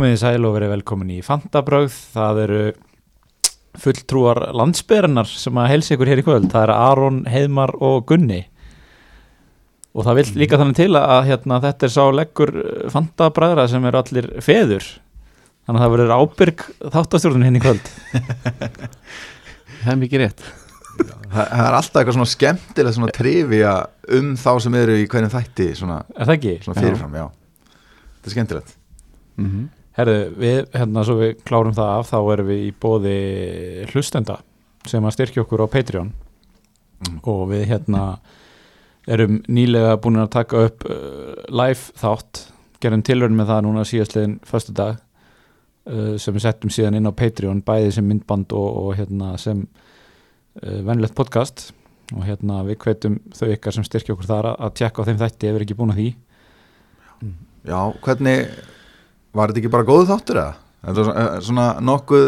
Komið í sæl og verið velkomin í Fantabröð. Það eru fulltrúar landsbyrjarnar sem að helsa ykkur hér í kvöld. Það eru Aron, Heiðmar og Gunni. Og það vil líka þannig til að hérna, þetta er sá leggur Fantabræðra sem eru allir feður. Þannig að það verður ábyrg þáttastjórnum hérna í kvöld. Það er mikið rétt Það það er alltaf eitthvað svona skemmtilega svona trivia um þá sem eru í hverjum þætti svona, Er það ekki? svona fyrirfram, já. Þetta er skemmtilegt. mm -hmm. Herðu, við, hérna, svo við klárum það af, þá erum við í bóði hlustenda sem að styrkja okkur á Patreon. Mm. og við hérna erum nýlega búin að taka upp uh, live þátt, gerum tilhörn með það núna síðastliðin föstu dag uh, sem við settum síðan inn á Patreon bæði sem myndband og, og hérna sem uh, venlegt podcast. Og hérna við hvetum þau ykkar sem styrkja okkur þar að tjekka á þeim þætti ef við erum ekki búin að því. Já, hvernig, var þetta ekki bara góðu þáttur eða? Þetta var svona, eh, svona nokkuð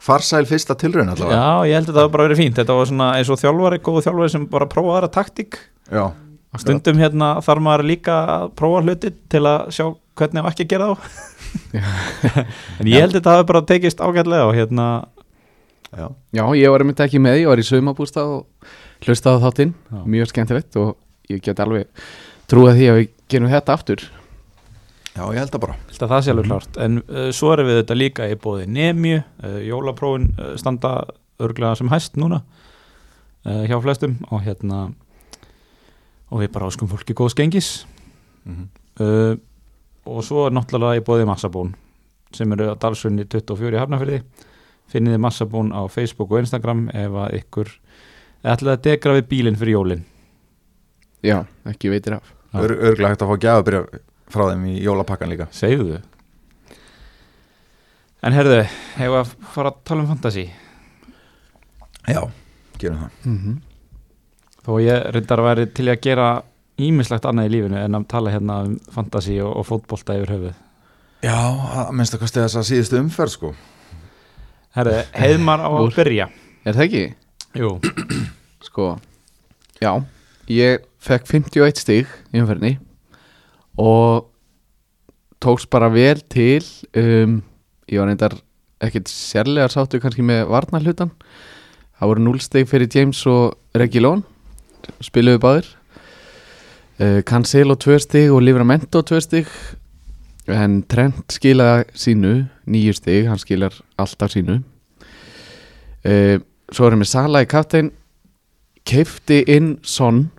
farsæl fyrsta tilraun allavega. Já, ég held að það var bara verið fínt Þetta var svona eins og þjálfari, góðu þjálfari sem bara prófa aðra taktík Já, Stundum hérna þarf maður líka að prófa hluti til að sjá hvernig á ekki að gera þá En ég held að þetta hafi bara tekist ágætlega og hérna já. Já, ég var einmitt ekki með, ég var í saumabústa og hlustaði á þáttinn, Já. mjög skemmtilegt og ég get alveg trúið því að við gerum þetta aftur Já, ég held það bara. held að það sé alveg klárt. En uh, svo erum við þetta líka í bóði Nemju, uh, jólaprófin uh, standa örglega sem hæst núna uh, hjá flestum. Og hérna og við bara áskum fólki góðs gengis. Mm uh, og svo er náttúrulega í bóði massabún sem eru að dalsunni 24 í Hafnafyrði finnið þið massabún á Facebook og Instagram ef að ykkur ætlaði að degra við bílinn fyrir jólin. Já, ekki veitir af. Ör, Örgulega hægt að fá gjafabyrja frá þeim í jólapakkan líka. segðu þau en herðu, hefur að fara að tala um fantasy Já, gerum það. mm -hmm. þó ég reyndar að væri til að gera ímislegt annað í lífinu en að tala hérna um fantasy og, og fótbolta yfir höfuð Já, að minnst að kosti þess að síðustu umferð sko. herðu, heiðmar á að Úr. byrja Er það ekki? jú, Sko, já, ég fekk 51 stig í umferðinni og tókst bara vel til um, ég var reyndar ekkert sérlega sáttu kannski með varnarhlutan það voru 0 stig fyrir James og Regilón spiluðu báðir. Uh, Cancelo 2 stig og Livramento 2 stig. En Trent skilaði sínu 9 stig, hann skilar alltaf sínu. Uh, svo erum við Sala í kaptein. Keifti inn Son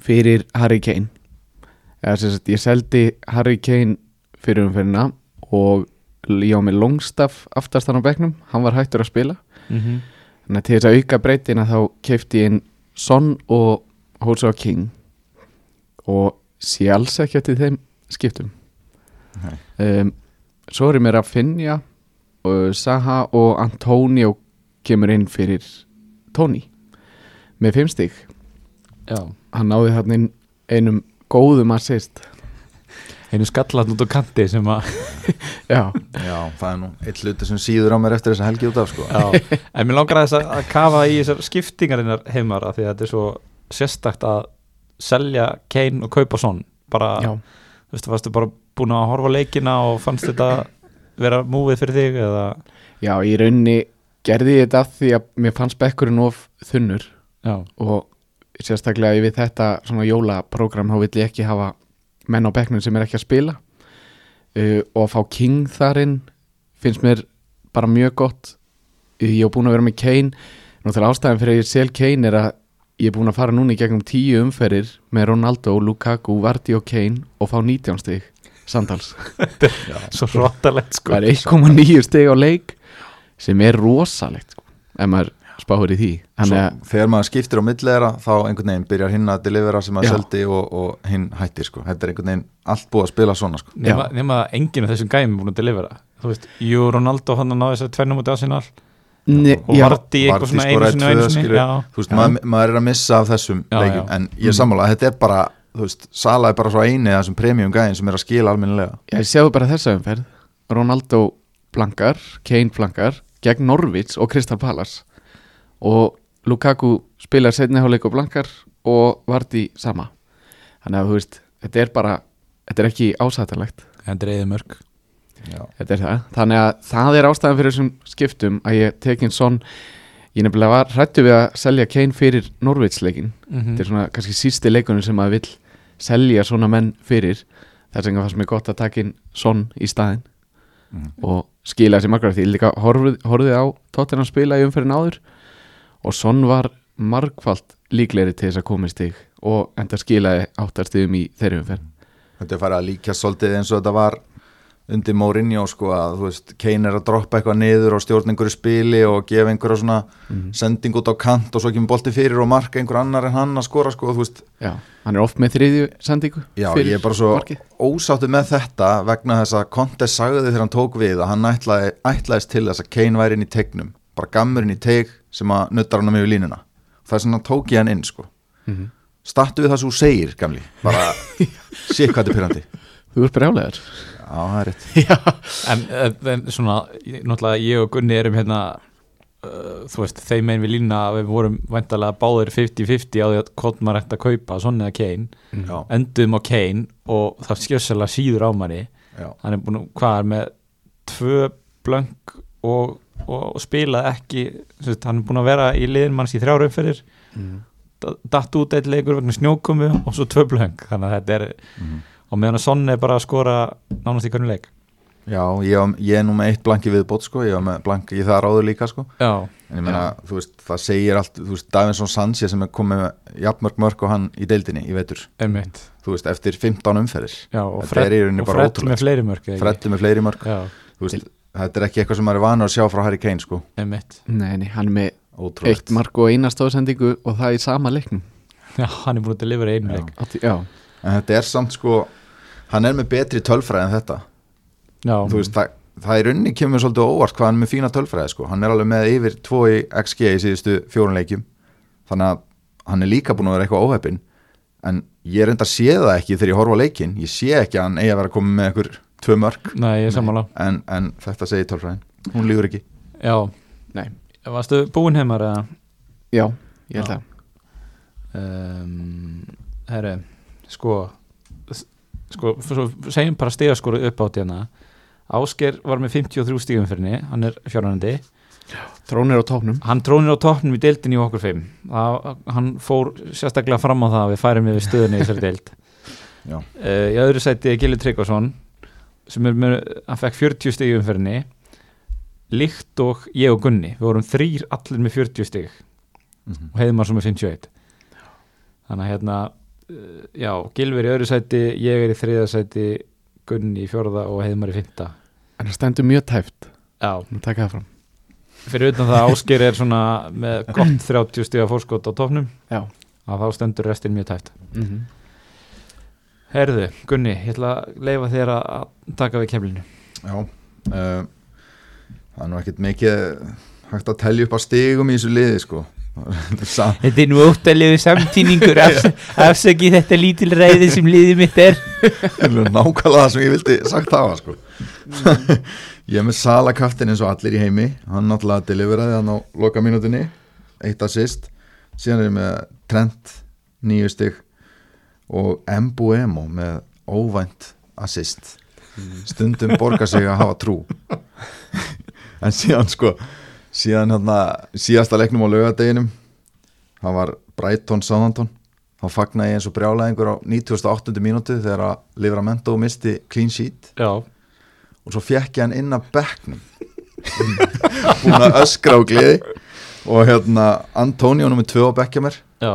fyrir Harry Kane sagt ég seldi Harry Kane fyrir umferðina og ég á með Longstaff aftastan á bekknum, hann var hættur að spila. Mm þannig að til þess að auka breytina þá keifti ég inn Son og Jose King. Og sé alls ekki eftir þeim skiptum. Um, svo er ég mér að finja og Saha og Antonio kemur inn fyrir Tony. Með fimm stík já. Hann náði hann inn einum góðum assist einu skallat út á kanti sem að já, Já, það er nú eitt hluti sem síður á mér eftir þess að helgi út af sko. Já, en mér langar aðeins að, að kafa í þessar skiptingarinnar heimar af því að þetta er svo sérstakt að selja Kane og kaupa svon bara, já, þú veist, varstu bara búin að horfa leikina og fannst þetta vera múið fyrir þig eða, já, í rauninni gerði ég þetta af því að mér fannst bekkurinn of þunnur já, og sérstaklega við þetta svona jólaprógram þá vill ég ekki hafa menn á bekknum sem er ekki að spila. Uh, og að fá King þar inn finnst mér bara mjög gott. Ég hef búin að vera með Kane. Náttúrulega ástæðan fyrir að ég sel Kane er að ég er búin að fara núna í gegnum tíu umferðir með Ronaldo, Lukaku, Vardy og Kane og fá 19 stig samtals. Svo hróttalegt sko. Það er 1,9 stig á leik sem er rosalegt sko, ef maður spáir í því. Svo, þegar maður skiptir á millera þá einhvern veginn byrjar hinn að delivera sem maður seldi og, og hinn hættir sko. þetta er einhvern veginn allt búið að spila svona sko. nema, nema að enginn af þessum gæmi búin að delivera. Þú veist, Jú Ronaldo hann að ná þess að tvennum út af sinna ne, og Vardí eitthvað svona einu sinni og einu sinni. Þú veist, maður, maður er að missa af þessum Já, leikjum. Já. en ég er sammála að þetta er bara þú veist, Sala er bara svo eini af þessum premium gæðin sem er að skila almennilega. Ég séu bara þessa umferð. Ronaldo blankar, Kane blankar gegn Norvits og Crystal Palace og Lukaku spilar setni hálfleik og blankar og Vardí sama. Þannig að þú veist, þetta er bara þetta er ekki ásættanlegt. Þetta er eða mörg er þannig að það er ástæðan fyrir þessum skiptum að ég tekin svon ég nefnilega var hrættu við að selja Kane fyrir Norvitsleikin Mhm. þetta er svona kannski sísti leikunum sem maður vill selja svona menn fyrir. Þess vegna fannst mér gott að taka inn svon í staðinn. Mhm. og skila þessi margar því líka horfið, horfið á tóttina spila í umferðin áður og svon var margfalt líklegri til þess að koma í stig og enda skilaði áttarstiðum í þeirri umferð. Þetta er farið að líka svolítið eins og þetta var undir Mourinho sko að þú veist, Kane er að droppa eitthvað niður og stjórna einhverju spili og gefa einhverja svona sending út á kant og svo kemur bolti fyrir og marka einhver annar en hann að skora sko, veist, Já, hann er oft með þriðju sendingu já, ég er bara svo markið. ósáttu með þetta vegna þess að Conte sagði þegar hann tók við að hann ætlaði, ætlaðist til þess að Kane væri inn í tegnum, bara gammur inn í teg sem að nuttar hann með línuna. Það er svona tók ég hann inn sko. Mhm. startu við það sem þú segir gamli. Bara, sé hvað þetta er pyrrandi Þú ert brjálegar já, það er rétt. Já, en, en, svona, náttúrulega ég og Gunni erum hérna uh, þú veist, þeim einn við lína að við vorum væntalega báðir 50-50 á því að hvort maður ætti að kaupa svona eða Kane. Já, endum á Kane og það skjössalega síður á manni. Já, hann er búin að, hvað er með tvö blöng og, og, og spila ekki sagt, hann er búin að vera í liðin manns í þrjára uppferðir datt út eitt leikur vegna snjókomu og svo tvö blöng þannig að þetta er, Mhm. og meðan að Son er bara að skora nánast í hvernig leik. Já ég, ég er nú með eitt blanki viðbót sko, ég var með blanki í það ráður líka sko. Já, en ég meina, þú veist, það segir allt þú veist, Davinsson Sanchez sem er komið með jafnmörg mörg og hann í deildinni, í vetur. Einmitt. Þú veist, eftir 15 umferðir. Já, og er Fred ótrúlegt. með fleiri mörg freddu með fleiri mörg, já, þú veist þetta er ekki eitthvað sem maður er vanur að sjá frá Harry Kane sko, einmitt. Nei, nei, hann er með ótrúlegt. eitt mark og eina stóðsendingu og það í sama leiknum. Já, hann er búin að delivera einu leik. Átti- Já, en þetta er samt sko hann er með betri tölfræði en þetta. Já, þú veist, það, það í rauninni kemur svolítið á óvart hvað hann er með fína tölfræði sko. hann er alveg með yfir 2 í XG í síðustu fjórun leikjum. Þannig að hann er líka búin að vera eitthvað óheppin en ég reynda að sé það ekki þegar ég horfa á leikin ég sé ekki að hann eigi að vera að koma með einhver tvö mörg nei, ég er sammála. En, en þetta segir tölfræðin, hún lígur ekki. Já, nei, varstu búin heimar eða? Já, ég held Já. að um, herru sko s- sko, svo segjum bara stigaskoru upp átt hérna Ásker var með 53 stígum fyrir henni hann er fjárhænandi Trónir á tóknum hann trónir á toppnum í deildinni í okkur 5 það, hann fór sérstaklega fram á það að við færum við stöðunni í þessari deild. Já. uh, í öðru sæti er Gili Tryggvason sem er með, hann fekk 40 stígum fyrir henni líkt og ég og Gunni við vorum þrýr allir með 40 stíg Mhm. og heiðmar svo með 51 þannig að hérna uh, já, Gilver í öðru sæti ég er í þriða sæti Gunni í fjórða og heiðmar í fymta En það stendur mjög tæft fyrir utan það Ásker er svona með gott 30 stíga fórskot á tofnum Já. Að þá stendur restin mjög tæft mm -hmm. Herðu, Gunni, ég ætla að leifa þér að taka við kemlinu Já uh, Það er nú ekkert mikið hægt að telja upp á stigum í þessu liði sko. Þetta er nú óttalegu samtíningur afsaki þetta lítil ræði sem liðið mitt er. Nákvæmlega það sem ég vildi sagt hafa sko. ég er með salakaftin eins og allir í heimi. Hann náttúrulega deliveraði hann á loka mínútinni eitt assist. Síðan er ég með Trent nýju stygg og Mbuemo með óvænt assist. Stundum borgar sig að hafa trú. En síðan sko síðan hérna síðasta leiknum á laugardeginum það var Brighton Southampton. Þá fagnaði ég eins og brjálæðingur á 98. mínútu þegar að Livramento misti clean sheet. Já, og svo fekk ég hann inn að bekknum. Búin að öskra á gleði. Og hérna Antonio nummer 2 á bekkja mér já,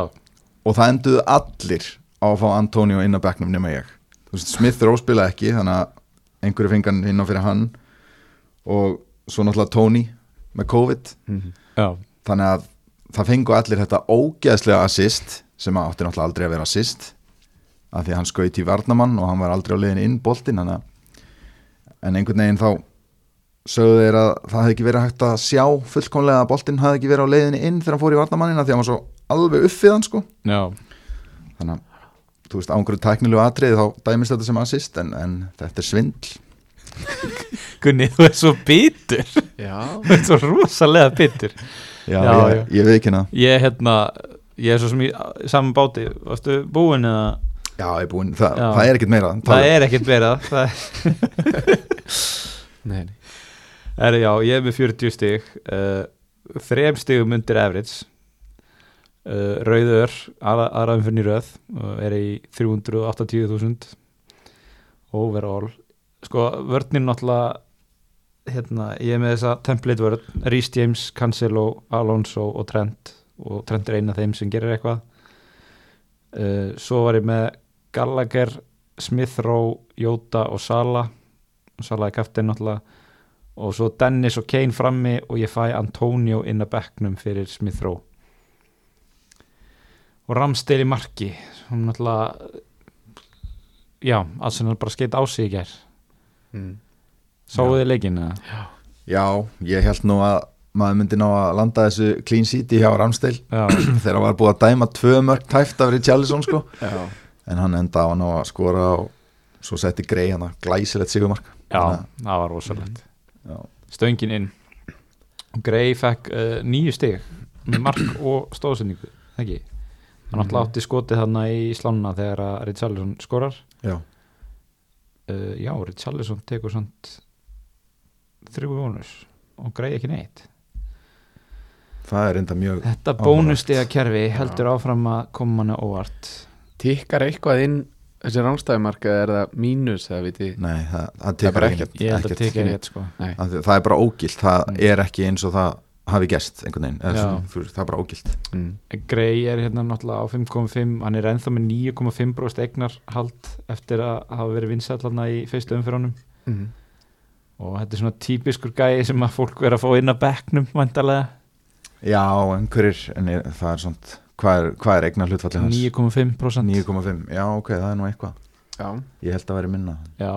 og það enduðu allir á að fá Antonio inn að bekknum nema ég. Þú veist, Smith Rowe spilaði ekki þannig að einhverju fengan inn á fyrir hann. Og svo náttúrulega Tony með COVID. Já. Þannig að það fengu allir þetta ógeðslega assist sem átti náttúrulega aldrei að vera assist af því að hann skaut í varnamann og hann var aldrei á leiðin inn að en einhvern veginn þá sögðu þeir að það hefði ekki verið hægt að sjá fullkomlega að boltinn hefði ekki verið á leiðinni inn þegar hann fór í varnamannina því að hann var svo alveg uppið hann sko. Já, þannig að þú veist á einhverju tæknilegu atriði þá dæmist þetta sem assist en, en þetta er svindl. Gunni, þú er svo bitur. Já. Þú er svo rosalega bitur. Já, Já, ég, ég veit ekki hérna Ég, hérna, ég er svo sem í saman báti. Varstu búin eða? Já, ég er búinn, Þa, Já. það er ekkert meira Það er ekkert verið það er, Nei, nei. Herri, já, ég er með 40 stig. Uh, þrem stigum undir average uh, Rauður aðra, aðraðum fyrir röð og er í 380.000 overall. Sko, vörninn náttúrulega hérna, ég er með þessa template vörn Rhys James, Cancelo, Alonso og Trent. Og Trent er eina af þeim sem gerir eitthvað. Uh, svo var ég með Gallagher Smith Rowe, Jota og Sala Sala er kaftin náttúrulega. Og svo Dennis og Kane frammi og ég fæ Antonio inn að bekknum fyrir Smith Rowe og Ramsdale í marki sem náttúrulega já, Arsenal bara skeitt á sig í gær. Mm. sáðu Já. þið leikinn eða? Já, ég held nú að maður myndi ná að landa þessu clean city hjá Ramsdale. Já, þegar var búið að dæma tvö mörg tæft af Richarlison sko. Já, en hann enda á að ná að skora og svo setti grei hann að glæsilegt sigumark já það var rosalegt. Já. stöngin inn. Grey fekk uh, nýju stig með mark og stóðsendingu ekki hann alltaf átti skotið þarna í slánuna þegar að Richarlison skorar. Já, uh, já, Richarlison tekur svont þrjú bónus og Grey ekki neitt. Það er enda mjög þetta bónustiga kerfi heldur áfram að koma manna óvart. Tikkar eitthvað inn þessi rángstæðumarka er það mínus eða viti? Nei, það, það Það bara ekkert. Ég held að ekkert. rétt sko. Það er bara ógilt, það Mm. er ekki eins og það hafi gest einhvern veginn eða svona, veist, það er bara ógilt. Mm. Grey er hérna náttúrulega á 5,5 hann er ennþá með 9,5% eignarhald eftir að hafa verið vinsætlarna í fyrstu umfyrunum Mm. og þetta er svona típiskur gæi sem að fólk verið að fá inn að bekknum vantarlega Já, en hverjir, en er, það er svona hvað er, hvað er eignar hlutfallið hans? 9,5% 9,5, já ok, það er nú eitthvað. Já, Ég held að vera minna. Já,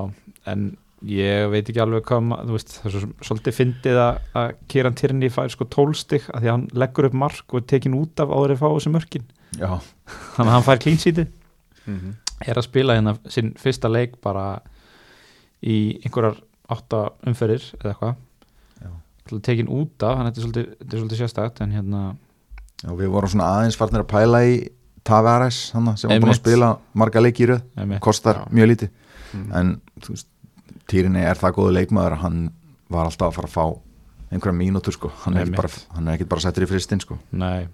en ég veit ekki alveg hvað ma- þú veist, það er svo svolítið fyndið að, að Kieran Tierney fær sko tólstig að því að hann leggur upp mark og tekin út af áður að fá þessu mörkin. Já, þannig að hann fær klínsítið mm er að spila hérna sinn fyrsta leik bara í einhverjar átta umferðir eða eitthvað tekin út af, þannig að þetta er svolítið, sérstakt en hérna, já við vorum svona aðeins farnir að pæla í Tavares sem var búin að spila marga einmitt, kostar Já. mjög lítið. Mm. en þú veist, Týrinni er það góðu leikmaður að hann var alltaf að fara að fá einhverja mínútur sko, hann er, Einmitt. bara, hann er ekki bara settur í fristinn sko. Nei.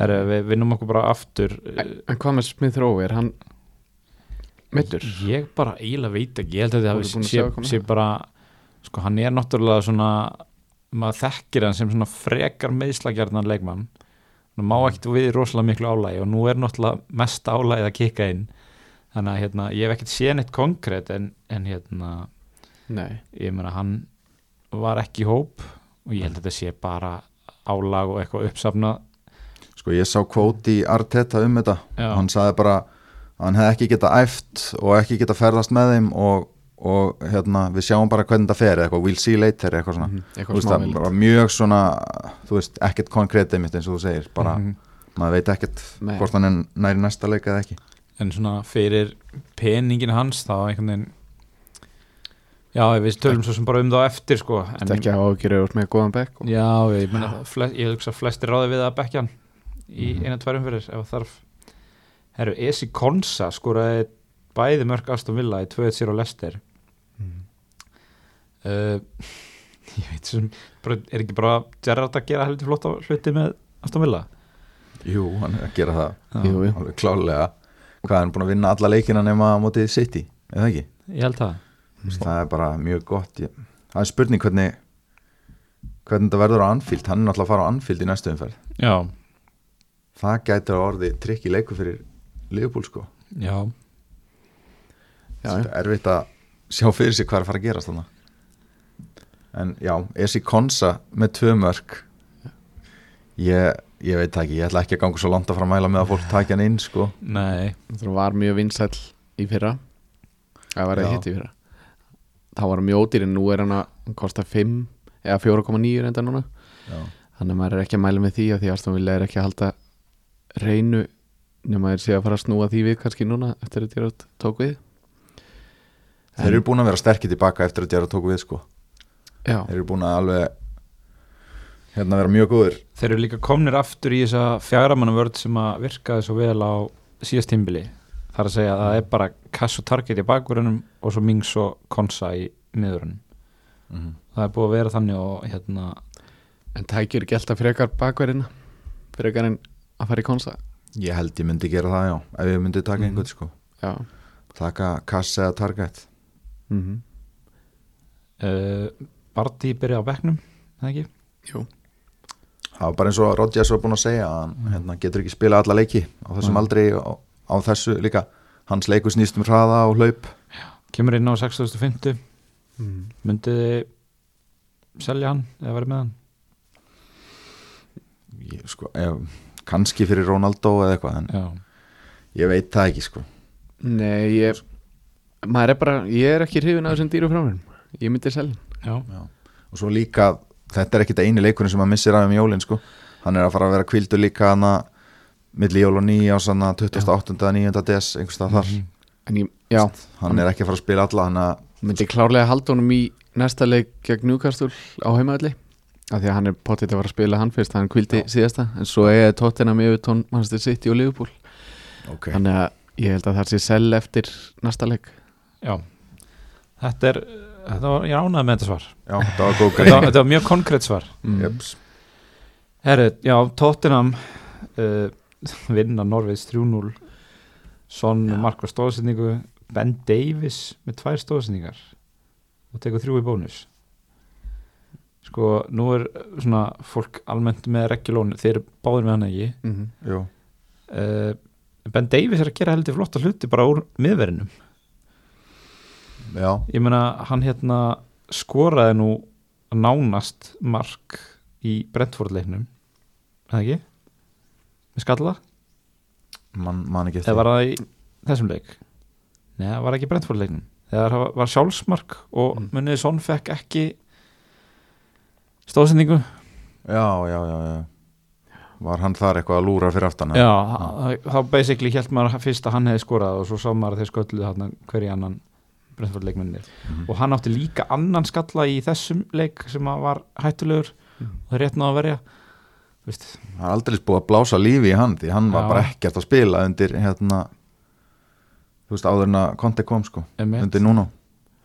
Heru, við vinnum okkur bara aftur. En, en hvað með Smith Rowe, er hann meittur? Ég bara eiginlega veit ekki, ég held að Þú ert þetta búin að sé, bara sko hann er náttúrulega svona maður þekkir hann sem svona frekar meðslagjarnar leikmann. Hann má ekkert við rosalega miklu álægi og nú er náttúrulega mest álægið að kika inn þannig að hérna, ég hef ekkert séð neitt konkrétt en, en hérna Nei, ég meina hann var ekki í hóp og ég held að þetta sé bara álag og eitthvað uppsafna sko ég sá kvóti í Arteta um þetta. Já. hann sagði bara að hann hefði ekki getað æft og ekki getað ferðast með þeim og, og hérna, við sjáum bara hvernig þetta fer eða eitthvað, we'll see later eitthvað svona. Mhm, þú eitthvað veist, það bara mjög svona þú veist, ekkert konkrétið mitt eins og þú segir bara, Mhm. maður veit ekkert Nei. hvort hann er næri næsta leika eða ekki en svona fyrir peningin hans þá einhvern veginn já, við tölum svo sem bara um það á eftir sko, en Þetta ekki að ágjöru úr með góðan bekk og... já, ég, meina, flest, ég hugsa flestir ráði við að bekkja hann í Mhm. eina tværum fyrir ef þarf herru, Esi Konsa skoraði bæði mörg Aston Villa í 2-1 sér á Lester Mm. uh, ég veit sem er ekki bara Gerrard að gera heldur flott á hluti með Aston Villa Jú, hann er að gera það Jú, jú. klálega hvað er hann búin að vinna alla leikina nema á mótið City, eða ekki? ég held það. Mm. það er bara mjög gott ég, það er spurning hvernig hvernig þetta verður á Anfield. Hann er náttúrulega að fara á Anfield í næstu umferð. Já, það gæti að orði trikki leiku fyrir Liverpool sko. Já, Já, þetta er erfitt að sjá fyrir sig hvað er að fara að gerast þannig en já, Esi Konsa með tvö mörg ég, ég veit ekki, ég ætla ekki að ganga svo langt að fara að mæla með að fólk takja hann inn sko. Nei. Það var mjög vinsæll í fyrra. Það var það hitt í fyrra. Það var mjög ódýr en nú er hann að hann kostar 5 eða 4,9 reynda núna. Já, Þannig að maður er ekki að mæla með því að því að Aston Villa er ekki að halda reynu nema þeir sé að fara að snúa því við kannski núna eftir að Gerrard tók við. Þeir eru búin að vera sterkir tilbaka eftir að Gerrard tók við sko. Já, þeir eru búin að alveg hérna vera mjög góður Þeir eru líka komnir aftur í þessa fjagramanna sem að virkaði svo vel á síðast tímbili. Það er að segja að það er bara kass og target í bakverðunum og svo Mings og Konsa í miðurinn Mhm. það er búið að vera þannig og hérna En tækjur ekki alltaf frekar bakverðina frekar en að fara í konsa Ég held ég myndi gera það já Ef ég myndi taka Mhm. einhvern sko Já Taka kass eða target mm -hmm. uh, Bardi byrja á bekknum það ekki? Jú Það var bara eins og Rodgers var búin að segja að hann hérna, getur ekki spila alla leiki á þessum Mm. aldri og á þessu líka. Hans leikur snýst um hraða og hlaup. Kemur inn á 6050 mm. myndið þið selja hann eða verið með hann? Ég, sko, ef, kannski fyrir Ronaldo eða eitthvað en já, ég veit það ekki sko. Nei, ég maður er bara, ég er ekki hrifin af þessum dýru frámurinn ég myndi selja hann. já, og svo líka, þetta er ekkit eini leikurinn sem hann missir af um jólin sko. Hann er að fara að vera kvildur líka hann að milli jól og nýja á svona 28. og 9. des einhverstað þar, Mhm. En ég, já, hann er ekki að fara að spila alla hann að, myndi klárlega halda honum í næsta leik gegn Newcastle á heimaðalli af því að hann er potið að fara að spila hann fyrst hann kvildi síðasta, en svo er tóttina með Evertón, Manchester City og Liverpool. Ok, þannig að ég held að það sé sel eftir næsta leik. Já. Þetta er, þetta var, ég ánæði með þetta svar. Já, það var góð þetta, grein. þetta var mjög konkrétt svar. Mm. Jeps. Herri, já, Tottenham uh, vinna Norveits 3-0 Son Já. markvar stóðsendingu Ben Davis með tvær stóðsendingar og tekur þrjú í bónus. Sko, nú er svona fólk almennt með regjulónu þeir eru báðir með hann ekki? Mm -hmm. Uh, Ben Davis er að gera heldur flotta hluti bara úr miðverðinum já, ég meina, hann hérna skoraði nú nánast mark í Brentford-leiknum. Það ekki? með skalla? man, man ekki eða var það í þessum leik? Nei, það var ekki Brentford-leiknum. Þegar það var sjálfsmark og Mm. munið Son fekk ekki stóðsendingu. Já, já, já, já. Var hann þar eitthvað að lúra fyrir aftan já, þá- basically held maður fyrst að hann hefði skorað og svo sá maður að þeir skölluðu hann hverju annan Brentford-leikmennir Mhm. og hann átti líka annan skalla í þessum leik sem að var hættulegur Mm. og það er rétt náðu að verja. Vist, það er aldrei búið að blása lífi í hann því hann var Já. bara ekkert að spila undir hérna þú veist áður en að Conte kom sko undir núna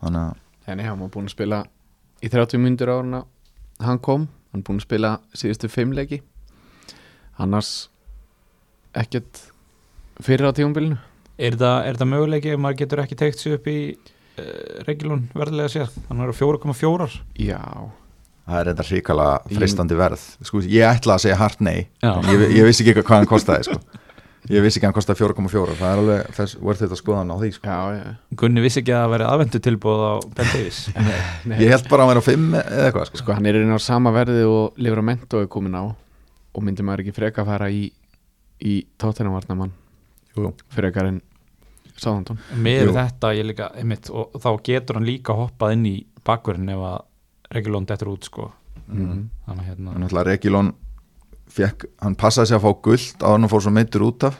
þannig að Þannig hann var búin að spila í 30 myndur áruna hann kom, hann búin að spila síðustu fimm leiki. Annars ekkert fyrir á tíumbilinu er það, er það möguleiki ef maður getur ekki teikt sig upp í uh, reglun verðilega sér hann er á 4,4 Já, það er þetta hrikala Í- freistandi verð. Sko, ég ætla að segja hart nei. Ég, ég vissi ekki hvað hann kostaði sko. ég vissi ekki að hann kostaði 4,4 það er alveg þess worth it að skoða hann á því sko. já, já. Gunni vissi ekki að það veri aðvendu tilbúð á Ben Davis Nei, ég held bara að hann væri á 5 eða eitthvað sko. Sko hann er inn á sama verði og Livramento er komin á. Og myndi maður ekki freka að fara í í tóttenarvarnamann Jú. Sáðantón með Jú. þetta ég líka einmitt, og þá getur hann líka hoppað inn í bakverðin ef að reglun dettur út sko. Mm. þannig að hérna en náttúrulega Regilon fekk, hann passaði sig að fá guld á hann og fór svo meittur út af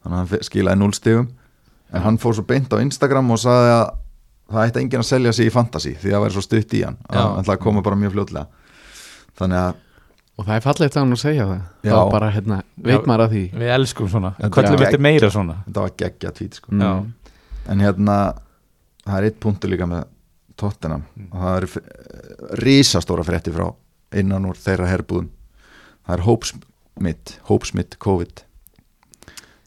þannig að hann skilaði 0 stigum. En hann fór svo beint á Instagram og sagði að það ætti enginn að selja sig í fantasy því að það væri svo stutt í hann að hann ætlaði að koma bara mjög fljótlega. Þannig að og það er fallegt að hann að segja það Já. þá bara hérna, veit Já. maður að því við elskum svona, er þetta meira svona þetta var geggja tvít sko. Mm. Já. en hérna það er eitt punktur líka með Tottenham og það eru f- risastóra frétti frá innan úr þeirra herbúðum það er hópsmitt hópsmitt COVID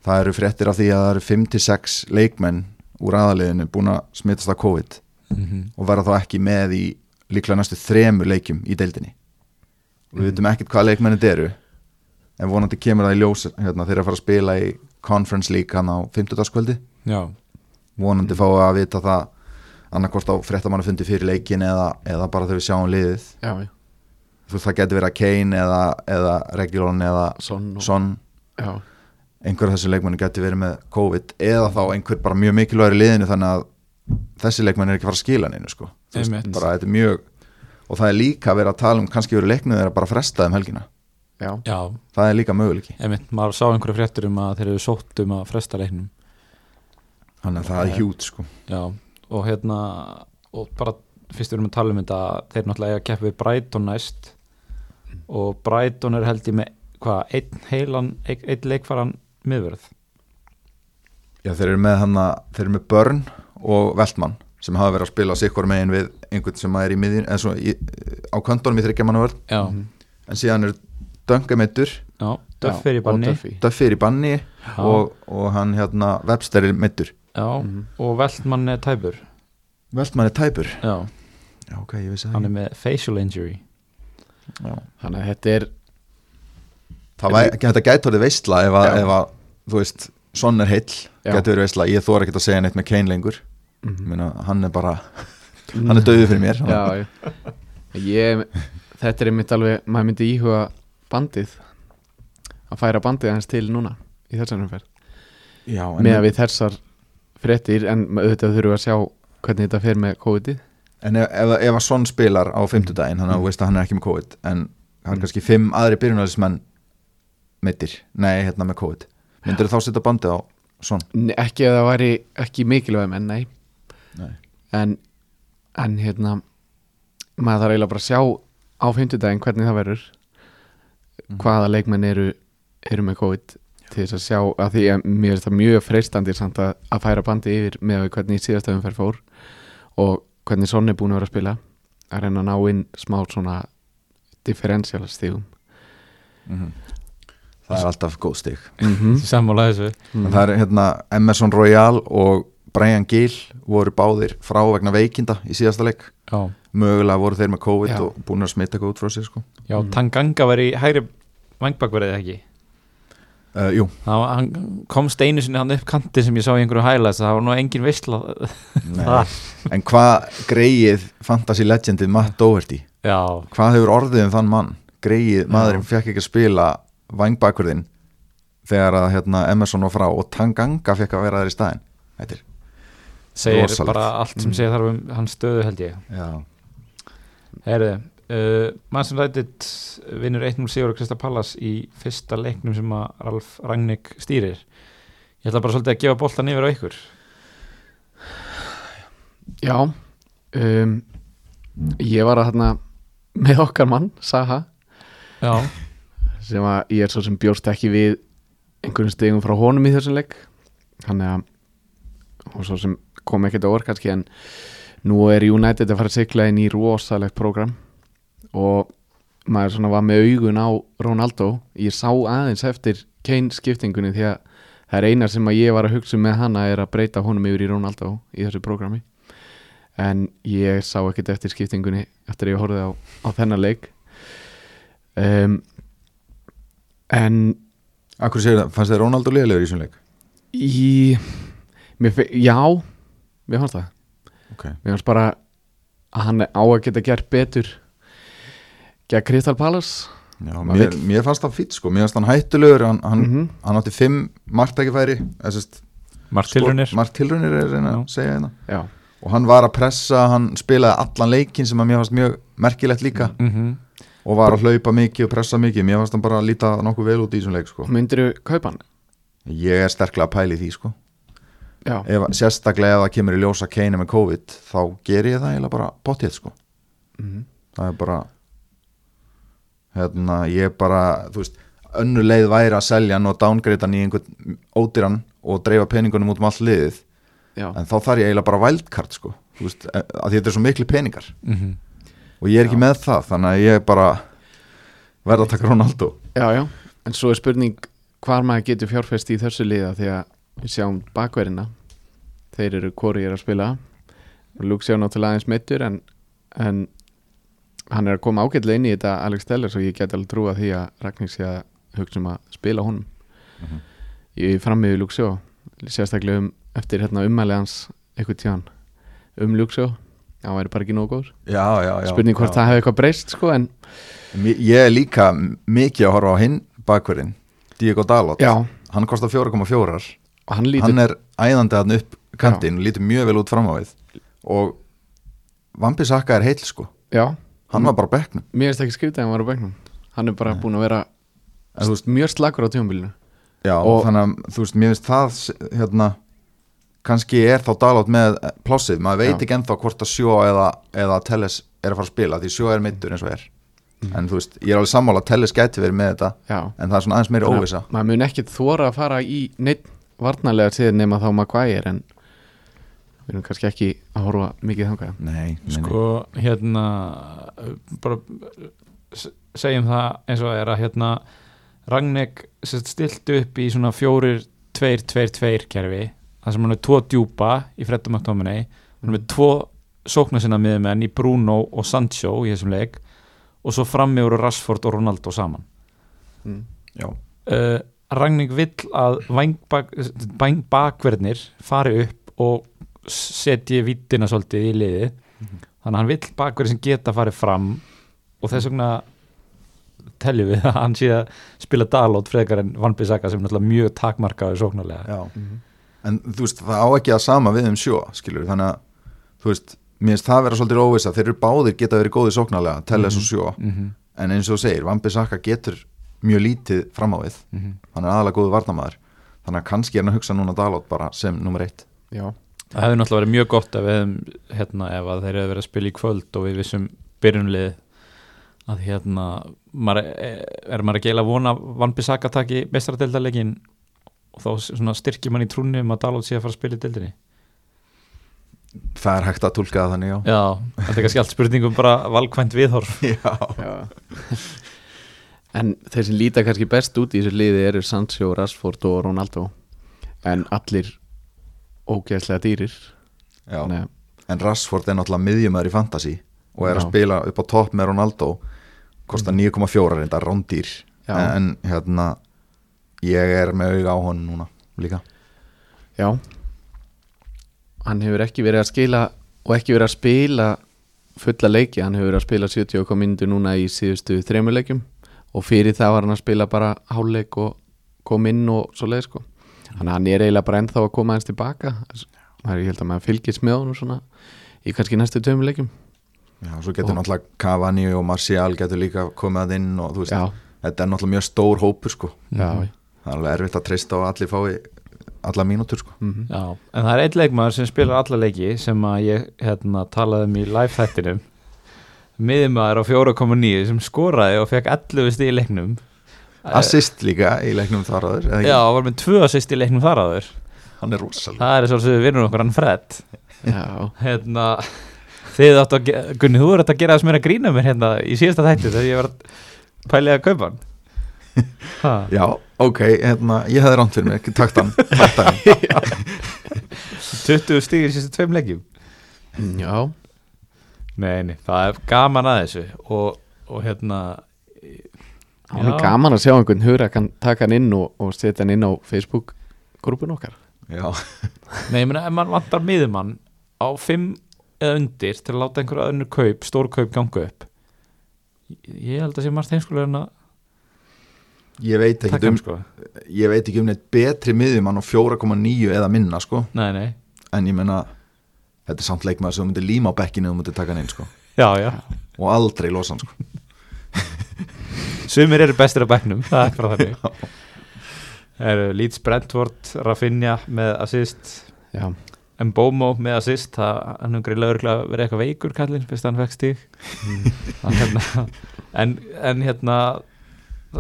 það eru fréttir af því að það eru 5-6 leikmenn úr aðaliðinu búin að smittast af COVID mm og verða þá ekki með í líklega næstu þremur leikjum í deildinni og við veitum ekkert hvað leikmennin þetta eru en vonandi kemur það í ljós hérna, þeir eru að fara að spila í Conference League hann á 50. kvöldi já, vonandi fá að vita það annarkvort á fréttamannu fundi fyrir leikin eða, eða bara þegar við sjáum liðið já, já, það getur verið að Kane eða, eða Regulon eða Son og, Son einhver af þessu leikmenni getur verið með COVID eða þá einhver bara mjög mikilvægur í liðinu þannig að þessi leikmenni er ekki fara að skila sko. Þú veist, Einmitt. bara þetta er mjög og það er líka verið að tala um kannski verið leiknuð þeirra bara frestað um helgina. Já, já, það er líka möguleiki. Einmitt, maður sá einhverju fréttur um að þeir eru sótt um að fresta leiknum. Þannig að það er hjút sko. já, og hérna og bara fyrst við erum að tala um þetta þeir náttúrulega eiga að keppa við Brighton næst. Og Brighton er held ég með hvað, einn heilan einn, einn leikfaran miðverð Já, þeir eru með hann að þeir eru með Börn og Veltmann sem hafa verið að spila sikkur megin við einhvern sem er í miðjun eða svo í, á köntunum í þryggja manna vörð Já, en síðan er Dunga meittur Duff er í og banni. Duffy er í banni og, og hann hérna Webster er meittur Já, og Veltmann er tæpur. Veltmann er tæpur. Já, Já ok, ég vissi það hann er ekki. með facial injury. Þannig að þetta er Það væ- Þetta gæti orðið veistla ef að, Já. ef að þú veist, Son er heill gæti verið veistla, ég þóra ekkert að segja neitt með Kane lengur Mhm. Ég meina, hann er bara hann er döðið fyrir mér. Já, ég, Þetta er einmitt alveg maður myndi íhuga bandið að færa bandið hans til núna í þessar umferð. Með að við þessar fréttir en auðvitað þurfum við að sjá hvernig þetta fer með COVID-ið. En ef, ef, ef að Son spilar á fimmtudaginn þannig að þú veist að hann er ekki með COVID en hann er kannski fimm aðri byrjunalismenn meittir, nei, hérna með COVID. Myndir þá setja bandið á Nei, ekki að það væri ekki mikilvæg menn, Nei. En, en hérna maður þarf eiginlega bara að sjá á fimmtudaginn hvernig það verður hvaða leikmenn eru, eru með COVID til þess að sjá að því að mér er það mjög freistandi samt að, að færa bandi yfir með hvernig síðasta umferð fór og hvernig Son er búin að vera að spila að reyna að ná inn smá svona differential stígum það er alltaf góð stig. Mm -hmm. Sammála þessu. En það er hérna Emerson Royal og Brian Gill voru báðir frá vegna veikinda í síðasta leik. Já, mögulega voru þeir með COVID Já. og búin að smita eitthvað út frá sér sko. já Tanganga var í hægri vangbakverðið ekki? Uh, Jú, Það, hann komst einu sinni hann upp kanti sem ég sá í einhverju highlights það var nú engin veistla en hvað greið fantasy legendið Matt Doherty? Já, hvað hefur orðið um þann mann? Greið, maðurinn fekk ekki að spila vangbakverðin þegar að hérna, Emerson var frá og Tanganga fekk að vera þær í staðin þetta er segir Rosalegt. bara allt sem segir þarf um hans stöðu held ég. Já, Herðu, uh, Manson United vinnur 1-0 sigur á Krista Pallas í fyrsta leiknum sem að Ralf Rangnick stýrir. Ég ætla bara svolítið að gefa boltan yfir á ykkur. Já um, Ég var að hérna með okkar mann, Saha. Já, sem að ég er svo sem bjóst ekki við einhverjum stegum frá honum í þessum leik. Þannig að og svo sem kom ekkert orð kannski en nú er United að fara að sigla inn í rosalegt program og maður svona var með augun á Ronaldo. Ég sá aðeins eftir Kane skiptingunni því að það er eina sem að ég var að hugsa með hana er að breyta honum yfir í Ronaldo í þessu programi en ég sá ekkert eftir skiptingunni eftir að ég horfði á, á þennan leik. Um, en akkur segir það, fannst þið Ronaldo liðlegur í þessum leik? í mér, já, mér fannst það. Ok, mér fannst bara að hann á að geta gert betur gegn Crystal Palace. Já, mér, mér fannst það fýtt sko. Mér fannst hann hættulegur, hann, hann, Mhm. hann átti fimm marktækifæri margt tilrunir margt tilrunir er reyna að segja hérna. Já, og hann var að pressa, hann spilaði allan leikin sem að mér fannst mjög merkilegt líka. Mm og var að hlaupa mikið og pressa mikið. Mér fannst hann bara að líta nokkuð vel út í þessum leik sko. myndirðu kaupa hann? ég er sterklega að pæli því sko. Ef, sérstaklega ef það kemur í ljósa keina með COVID þá ger ég það eiginlega bara pottið sko. mm það er bara hérna, ég bara þú veist, önnu leið væri að selja hann og downgrade hann í einhvern ódýran og dreifa peningunum út um all liðið já, en þá þarf ég eiginlega bara wildcard sko. þú veist, að því þetta er svo miklu peningar -hmm. og ég er ekki Já. með það þannig að ég bara verða að taka Ronaldo já, já en svo er spurning hvar maður getur fjárfest í þessu liða því að við sjáum bakverðina. Þeir eru hvori er að spila. Luke sjá náttúrulega aðeins meittur en, en hann er að koma ágætlega inn í þetta Alex Tellers og ég get alveg trúa því að Ragnar sé að hugsa um að spila honum. Mhm. ég frammiði Luke sjó sérstaklega um, eftir hérna ummæli hans eitthvað tíðan um Luke sjó hann væri bara ekki já, já, spurning hvort já. það hefði eitthvað breyst sko ég er líka mikið að horfa á hinn bakverðin Diego Dalot, já, hann kostar 4,4 og hann lítur hann er æðandi hann upp kantinn og lítur mjög vel út fram á við og Vampi Saka er heill sko. Já, hann var bara á bekknum. Mér er þetta ekki skrítið að hann var á bekknum. Hann er bara Nei. búin að vera veist- mjög slagur á tímabilinu. Já, Og- þannig að þú veist, mér finnst það hérna, kannski er þá Dalot með plássið, maður veit Já. ekki ennþá hvort að sjó eða, eða Telles er að fara að spila því sjó er meittur eins og er. Mhm. en þú veist, ég er alveg sammála að Telles gæti verið með þetta já, en það er svona aðeins meiri óvisa maður mun ekkit þóra að fara í neitt varnarlega til nema þá Maguire en við erum kannski ekki að horfa mikið þangað Nei, nei, nei. sko hérna bara segjum það eins og það er að hérna Ragnek stilt upp í svona fjórir, tveir, tveir, tveir kerfi þar sem hann er tvo djúpa í Fredum McTominay hann er með tvo sóknar sinna miður með hann í Bruno og Sancho í þessum leik og svo frammi úr Rashford og Ronaldo saman mm. Já, uh, Ragník vill að bakverðnir fari upp og setji vittina svolítið í liði þannig að hann vill bakverðir sem geta farið fram og þess vegna teljum við að hann sé að spila Dalot frekar en Van Bissaka sem er náttúrulega mjög takmarkaður sóknarlega. Já. Mhm. En þú veist, það á ekki að sama við um sjó skilur, þannig að, þú veist mér finnst það vera svolítið óvisa, þeir eru báðir geta verið góðið sóknarlega, sjó mm -hmm. en eins og þú segir, Van Bissaka getur mjög lítið fram á við. Hann er aðalega góðu varnamaður þannig að kannski er hann að hugsa núna Dalot bara sem nummer eitt. Já, Það hefði náttúrulega verið mjög gott ef, við, hérna, ef að þeir hefði verið að spila í kvöld og við vissum byrjunlið að hérna maður, er, er maður að vona að Van Bissaka taki mestradeildarleikin og þá svona styrkir mann í trúni um að Dalot sé að fara að spila í deildinni? Það er hægt að tólka það þannig, já. Já, þetta er kannski allt spurningum bara valkvænt viðhorf. Já, Já. En þeir sem líta kannski best út í þessu liði eru Sancho, Rashford og Ronaldo. En allir ógeðslega dýrir. Að- en Rashford er náttúrulega miðjumæður í fantasy og er að Já. spila upp á topp með Ronaldo. Kostar 9,4 reynda rándýr. En hérna ég er með auga á honum núna líka. Já. Hann hefur ekki verið að skila og ekki verið að spila fulla leiki, hann hefur verið að spila 70 og kom myndu núna í síðustu þremur leikjum og fyrir það var hann að spila bara hálfleik og kom inn og svo leið sko. Þannig að hann er eiginlega bara ennþá að koma eins tilbaka. Það er ég held að maður fylgist með honum svona í kannski næstu tveimur leikjum. Já, svo getur Og- náttúrulega Cavani og Martial getur líka komið að inn og þú veist, Já, þetta er náttúrulega mjög stór hópur sko. já, það er alveg erfitt að treysta og allir fái alla mínútur sko. mm Já, en það er einn leikmaður sem spilar alla leiki sem að ég hérna, talaði um í live miðumæður á 4.9 sem skoraði og fekk 11 stig í leiknum. Assist líka í leiknum þar áður eða ekki? Já, var með 2 assist í leiknum þar áður. Hann er rosalega. Það er svolítið við vinnum okkur hann Fred. Hérna, Þið áttu að, ge- Gunni, þú verður að gera þess meira grína mér hérna í síðasta þætti þegar ég var pælið að kaupa hann. Ha, já, ok, hérna, ég hefði ránt fyrir mig takt hann 20 stigir í síðasta tveim leikjum. Já Nei, nei, það er gaman að þessu og, og hérna Það er gaman að sjá einhvern hura kann taka hann inn og, og setja hann inn á Facebook grúpun okkar. Já, Nei, ég meina, ef mann vantar miðumann á 5 eða undir til að láta einhverja önnur kaup, stór kaup ganga upp ég held að sé margt heimskulega en að ég veit ekki taka um um sko. ég veit ekki um neitt betri miðjumann á 4,9 eða minna sko, Nei, nei, en ég menna þetta er samt leikmaður sem þú myndir líma á bekkinu og þú myndir taka hann inn sko, já, já. Og aldrei losa hann sko. Sumir eru bestir á bekknum, það er bara þannig. Eru Leeds Brentford Rafinha með assist. Já, Mbomo með assist það, hann hefur greiðlega örugglega verið eitthvað veikur kallinn fyrst hann fekk stíg Hann hérna, en, en hérna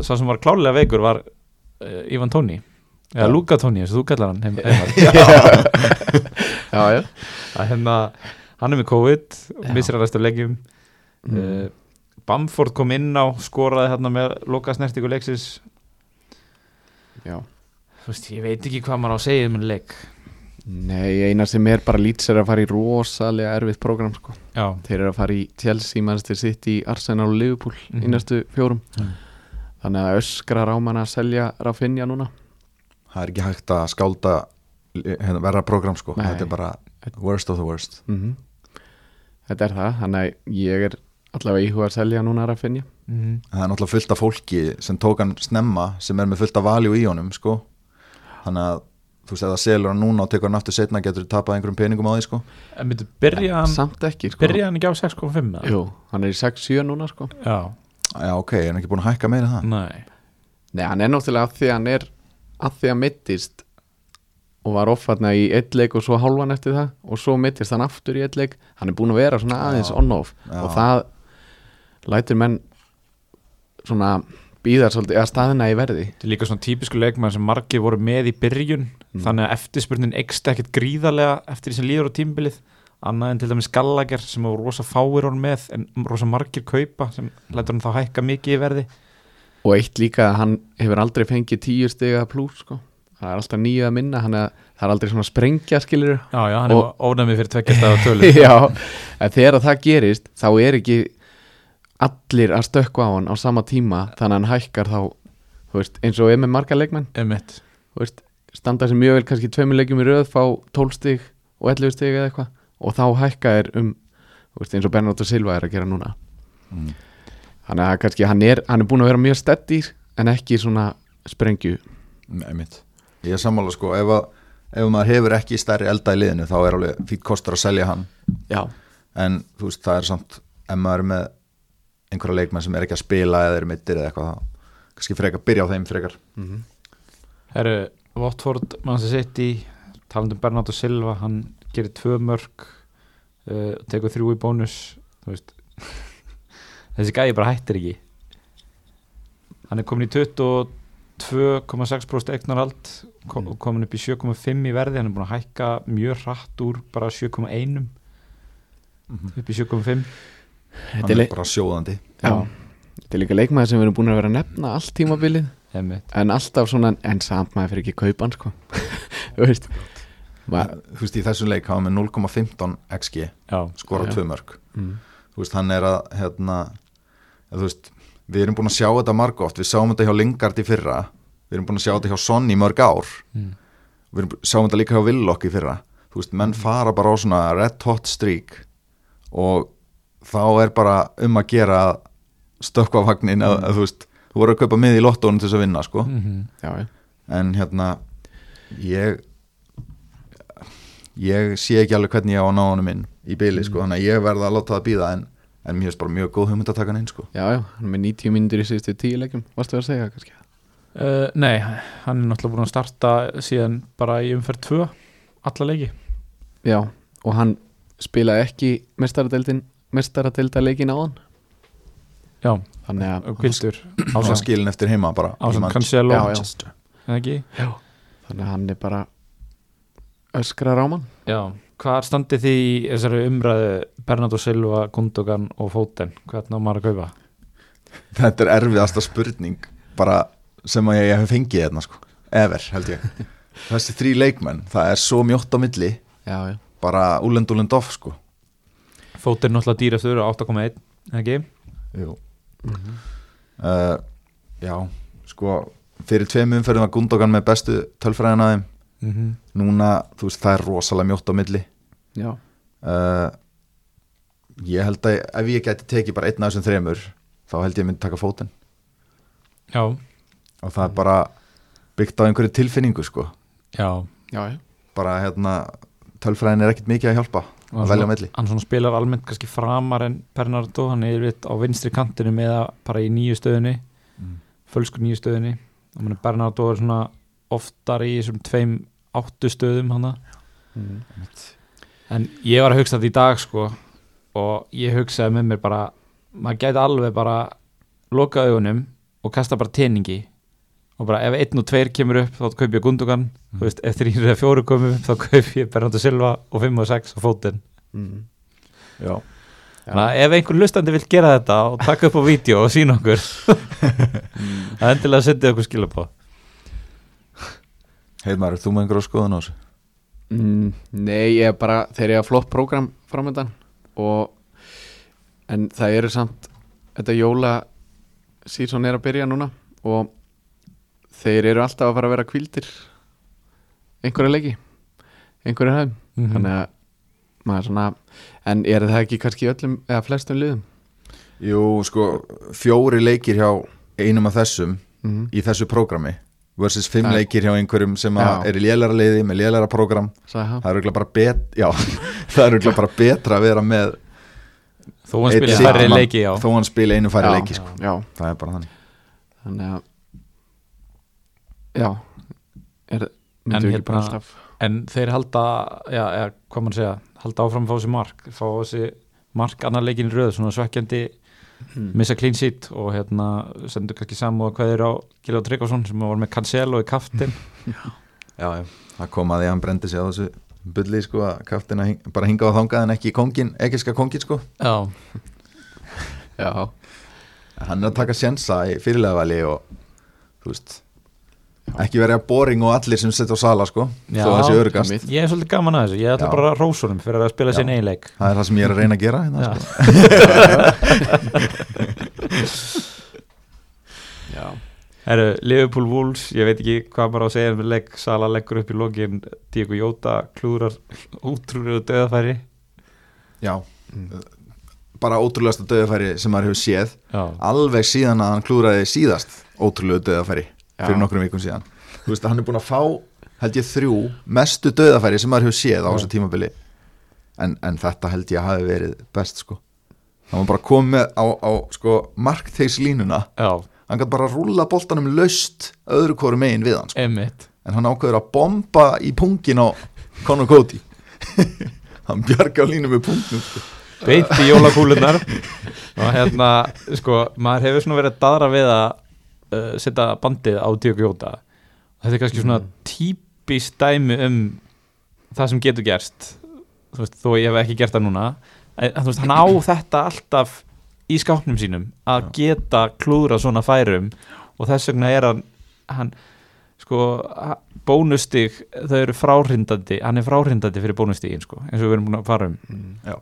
sá sem var klálega veikur var uh, Ivan Tóni eða Já. Luka Tóni eins og þú kallar hann heim, heimar. já, já. Að hérna hann er með COVID og Já. missir að restu leikjum Mm. uh, Bamford kom inn á skoraði hérna með loka snertingu leiksins já. þú veist, ég veit ekki hvað maður á að segja um en leik Nei, eina sem er bara lýts er að fara í rosalega erfitt prógram sko. já, Þeir eru að fara í Chelsea, Manchester City, Arsenal og Liverpool í Mhm. næstu fjórum Mhm. Þannig að öskrar á mann að selja Rafinha núna það er ekki hægt að skálda hérna, verra program sko, Nei. þetta er bara worst of the worst mm Þetta er það, þannig að ég er allavega íhuga að selja núna Rafinha mm það er náttúrulega fullt af fólki sem tók hann snemma sem er með fullt af valjú í honum sko. þannig að þú veist að það selur hann núna og tekur hann aftur setna getur þú tapað einhverjum peningum á því sko. en myndu, byrja hann Samt ekki sko. byrja hann ekki á 6.5 eða? Jú, hann er í 6-7 núna sko. já, já ok, er hann ekki búin að hækka meira en það nei Nei, hann er náttúrulega að því að hann er að því að mittist og var offarna í eitt leik og svo hálfan eftir það og svo mittist hann aftur í eitt leik hann er búin að vera svona aðeins Já. on-off Já. og það lætur menn svona býðar svolítið, eða staðina í verði Þetta er líka svona típisku leikmann sem margir voru með í byrjun Mm. þannig að eftirspurnin ekst ekkert gríðarlega eftir því sem líður á tímbilið annað en til dæmis Gallagher sem voru rosa fáir honum með en rosa margir kaupa sem lætur hann þá hækka mikið í verði og eitt líka að hann hefur aldrei fengið tíu stiga plús sko. Það er alltaf nýju að minna hann er, það er aldrei svona sprengja skilur Já, já, hann Og- er ónæmið fyrir tveggjast af tölu. Já, en þegar það gerist þá er ekki allir að stökkva á hann á sama tíma þannig að hann hækkar þá þú veist, eins og er með marga leikmenn. Emitt þú veist, standa sem mjög vel kannski tveimur leikjum í röð fá 12 stig og 11 stig eða eitthvað og þá hækka er um þú veist, eins og Bernardo Silva er að gera núna. Mm. þannig að kannski hann er, hann er búin að vera mjög steddir en ekki svona sprengju. Einmitt. Ég er sammála sko. Ef, að, ef maður hefur ekki stærri elda í liðinu þá er alveg fýtt kostur að selja hann. Já, en þú veist það er samt ef maður er með einhverja leikmenn sem er ekki að spila eða er mittir eða eitthvað þá kannski frekar byrja á þeim frekar. Herru, Watford, Manchester City talandi um Bernardo Silva hann gerir tvö mörg uh, tekur þrjú í bónus þessi gæði bara hættir ekki. Hann er komin í 22,6% eignarhald kom, Mm. komin upp í 7,5 í verði hann er búin að hækka mjög hratt úr bara 7,1 upp í 7,5 hann þetta er, bara sjóðandi. Já, þetta er líka leikmaður sem við erum búin að vera að nefna allt tímabilið. En alltaf svona, en samt maður fyrir ekki kaupan sko. Þú veist maður, þú veist í þessum leik hafa með 0,15 xg já, skora tvö mörg mm, þú veist hann er að hérna, þú veist við erum búin að sjá þetta margótt við sáum þetta hjá Lingard í fyrra. Við erum búin að sjá þetta hjá Son í mörg ár. Mm. við erum, sáum þetta líka hjá Willock í fyrra. Þú veist, menn fara bara á svona red hot streak og þá er bara um að gera stökkva vagnin að, að þú veist, þú voru að kaupa mið í lottónum til þess að vinna sko, Mm já, já, en hérna ég ég sé ekki alveg hvernig ég á að ná honum inn í byli sko, þannig að ég verða að láta það býða en, en mér finnst bara mjög góð hugmynd að taka hann inn sko. Já, já, hann er með 90 mínútur í síðustu tíu leikjum, varstu að segja kannski? Uh, Nei, hann er náttúrulega búin að starta síðan bara í umferð 2 alla leiki. Já, og hann spilaði ekki mestaradeildin mestaradeildarleikin á hann Já, þannig að og Kvildur ásand skilin eftir heima bara Já, já. Manchester. eða ekki? já, þannig að hann er bara öskrar á mann. Já, hvað standi því þessari umræðu Bernardo Silva, Gundogan og Foden hvernig á maður að kaupa? Þetta er erfiðasta spurning bara sem að ég hef fengið hérna sko ever held ég þessi þrý leikmenn, það er svo mjótt á milli já, já, bara úlend úlend off sko Foden náttúrulega dýrastur á 8,1 eða ekki? Jú. Uh, já, sko fyrir tveim umferðum var Gundogan með bestu tölfræðina þeim Mm -hmm. núna, þú veist, það er rosalega mjótt á milli uh, ég held að ef ég geti tekið bara einn af þessum þremur þá held ég að myndi taka fótinn. Já, og það er bara byggt á einhverju tilfinningu sko. Já. Já, já. bara hérna tölfræðin er ekkit mikið að hjálpa að Hann svona spilar almennt kannski framar en Bernardo, hann er yfirleitt á vinstri kantinu eða bara í nýju stöðunni Mm. fölsku nýju stöðunni. Og meni, Bernardo er svona oftar í þessum tveim áttu stöðum hana Mm. En ég var að hugsa þetta í dag sko og ég hugsaði með mér bara maður gæti alveg bara loka augunum og kasta bara teningi og bara ef einn og tveir kemur upp þá kaup ég Gundogan, Mm. veist, ef þrýr eða fjóru komum upp þá kaup ég Bernardo Silva og 5 og 6 á fótinn Mm. Já, Þannig að ef einhver lustandi vil gera þetta og taka upp á vídeo og sína okkur það er endilega setja okkur skilja på heitmar, þú með einhverju skoðun á þessu Mm, nei, ég er bara þeir eru að flott prógram framöndan og en það eru samt þetta jóla sísón er að byrja núna og þeir eru alltaf að fara að vera kvildir einhverja leiki einhverja hæðum Mhm. þannig að maður svona en er það ekki kannski í öllum eða flestum liðum? Jú, sko, fjóri leikir hjá einum af þessum mm í þessu prógrami versus fimm Það- leikir hjá einhverjum sem er í lélæra leiði með lélæra hann það er auðvitað bara, bet, já, það er örugglega bara betra að vera með þó hann spila sigurmann, færri leiki já. Þó hann spila einu færri Já, leiki sko. já, það er bara þannig. Þannig að já er, En ekki hérna- en þeir halda, hvað mann segja halda áfram að fá sér mark fá sér mark annar leikin í röð, svona svekkjandi missa clean sheet og hérna sendur kannski samúða hverðir á Gilvar Tryggvason sem var með Cancelo í kaftin já, já, það kom að því að hann brendi sig á þessu bulli sko að kaftina hing, bara hinga á þangað en ekki kongin, ekkerska kongin sko. Já, Já, hann er að taka sjensa í fyrirlega og þú veist ekki verið að boring og allir sem setja á sala sko, Já, þó að það sé örgast ég er svolítið gaman að þessu. Ég ætla Já. bara honum fyrir að spila sér eiginleik það er það sem ég er að reyna að gera hérna, sko. já, Herru, Liverpool Wolves, ég veit ekki hvað maður á að segja um leik, Sala leggur upp í lokin. Diego Jota klúrar og döðafæri já, bara ótrúlegasta döðafæri sem maður hefur séð. Já, alveg síðan að hann klúraði síðast ótrúlegu döðafæri fyrir nokkrum vikum síðan. Þú veist að hann er búin að fá held ég þrjú mestu döðafæri sem maður hefur séð á þessu tímabili. En, en þetta held ég að hafi verið best sko. Það var bara komið á, á sko markþegslínuna. Já, hann gæti bara rúlla boltanum laust öðru hvoru megin við hann sko. en hann ákveður að bomba í pungin á Conor Cody. Hann bjarga á línu með pungnum sko. beint í jólakúlunar og hérna, sko, maður hefur svona verið að daðra við að uh, setja bandið á Diego Jota. Þetta er kannski svona típist dæmi um það sem getur gerst þú veist, þó ég hef ekki gert það núna. En, þú veist, hann á þetta alltaf í skápnum sínum að geta klúðra svona færum og þess vegna er hann, hann sko, bónustig þau eru fráhrindandi, hann er fráhrindandi fyrir bónustigin, sko, eins og við erum búin að fara um. Já.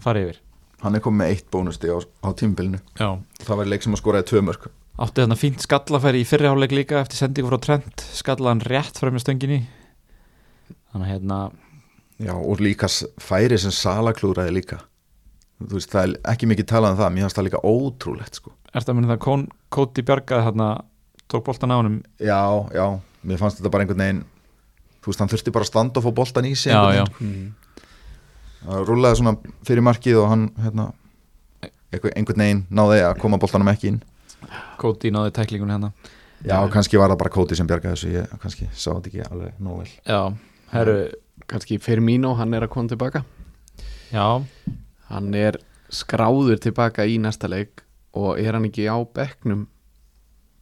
fara yfir. Hann er komið með eitt bónusti á, á tímabilinu. Já. það var leik sem að skoraði tvö mörg átti þarna fínt skallafæri í fyrriháleik líka eftir sendingu frá Trent, skallaði hann rétt frá með stönginni. Þannig að hérna Já, og líka færi sem Sala klúraði líka. Þú veist, það er ekki mikið talað um það mér finnst það líka ótrúlegt sko. Ertu að mynda það Kóti bjargaði þarna tók boltan á honum? Já, já, mér fannst þetta bara einhvern veginn þú veist, hann þurfti bara að standa og fá boltan í sig Já, já. mm. það rúlaði svona fyrir markið og hann hérna, einhver- einhvern veginn náði að koma boltanum ekki inn Kóti náði tæklingunni hérna. Já, kannski var það bara Kóti sem bjargaði þessu ég kannski sá þetta ekki alveg nóg vel. Já, herru, kannski Firmino, hann er að koma tilbaka. Já. Hann er skráður tilbaka í næsta leik og er hann ekki á bekknum?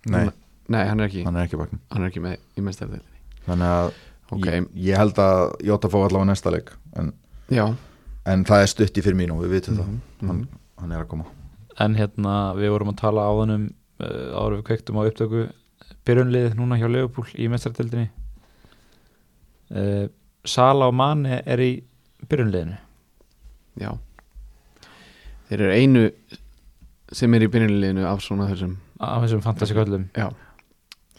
Nei, Núna- Nei, hann er ekki, hann er ekki hann er ekki með í mestardeilinni Þannig að Ok, ég, ég held að Jóta fá allavega næsta leik en, já. en það er stutt í og við vitum Mhm, það hann, hann er að koma En hérna, við vorum að tala á þannum uh, áður en við kveiktum á upptöku byrjunlið núna hjá Leopold í mestratildinni uh, Sala og Mane er í byrjunliðinu. Já. Þeir eru einu sem er í byrjunliðinu af svona þessum. Af þessum fantasíköllum Já,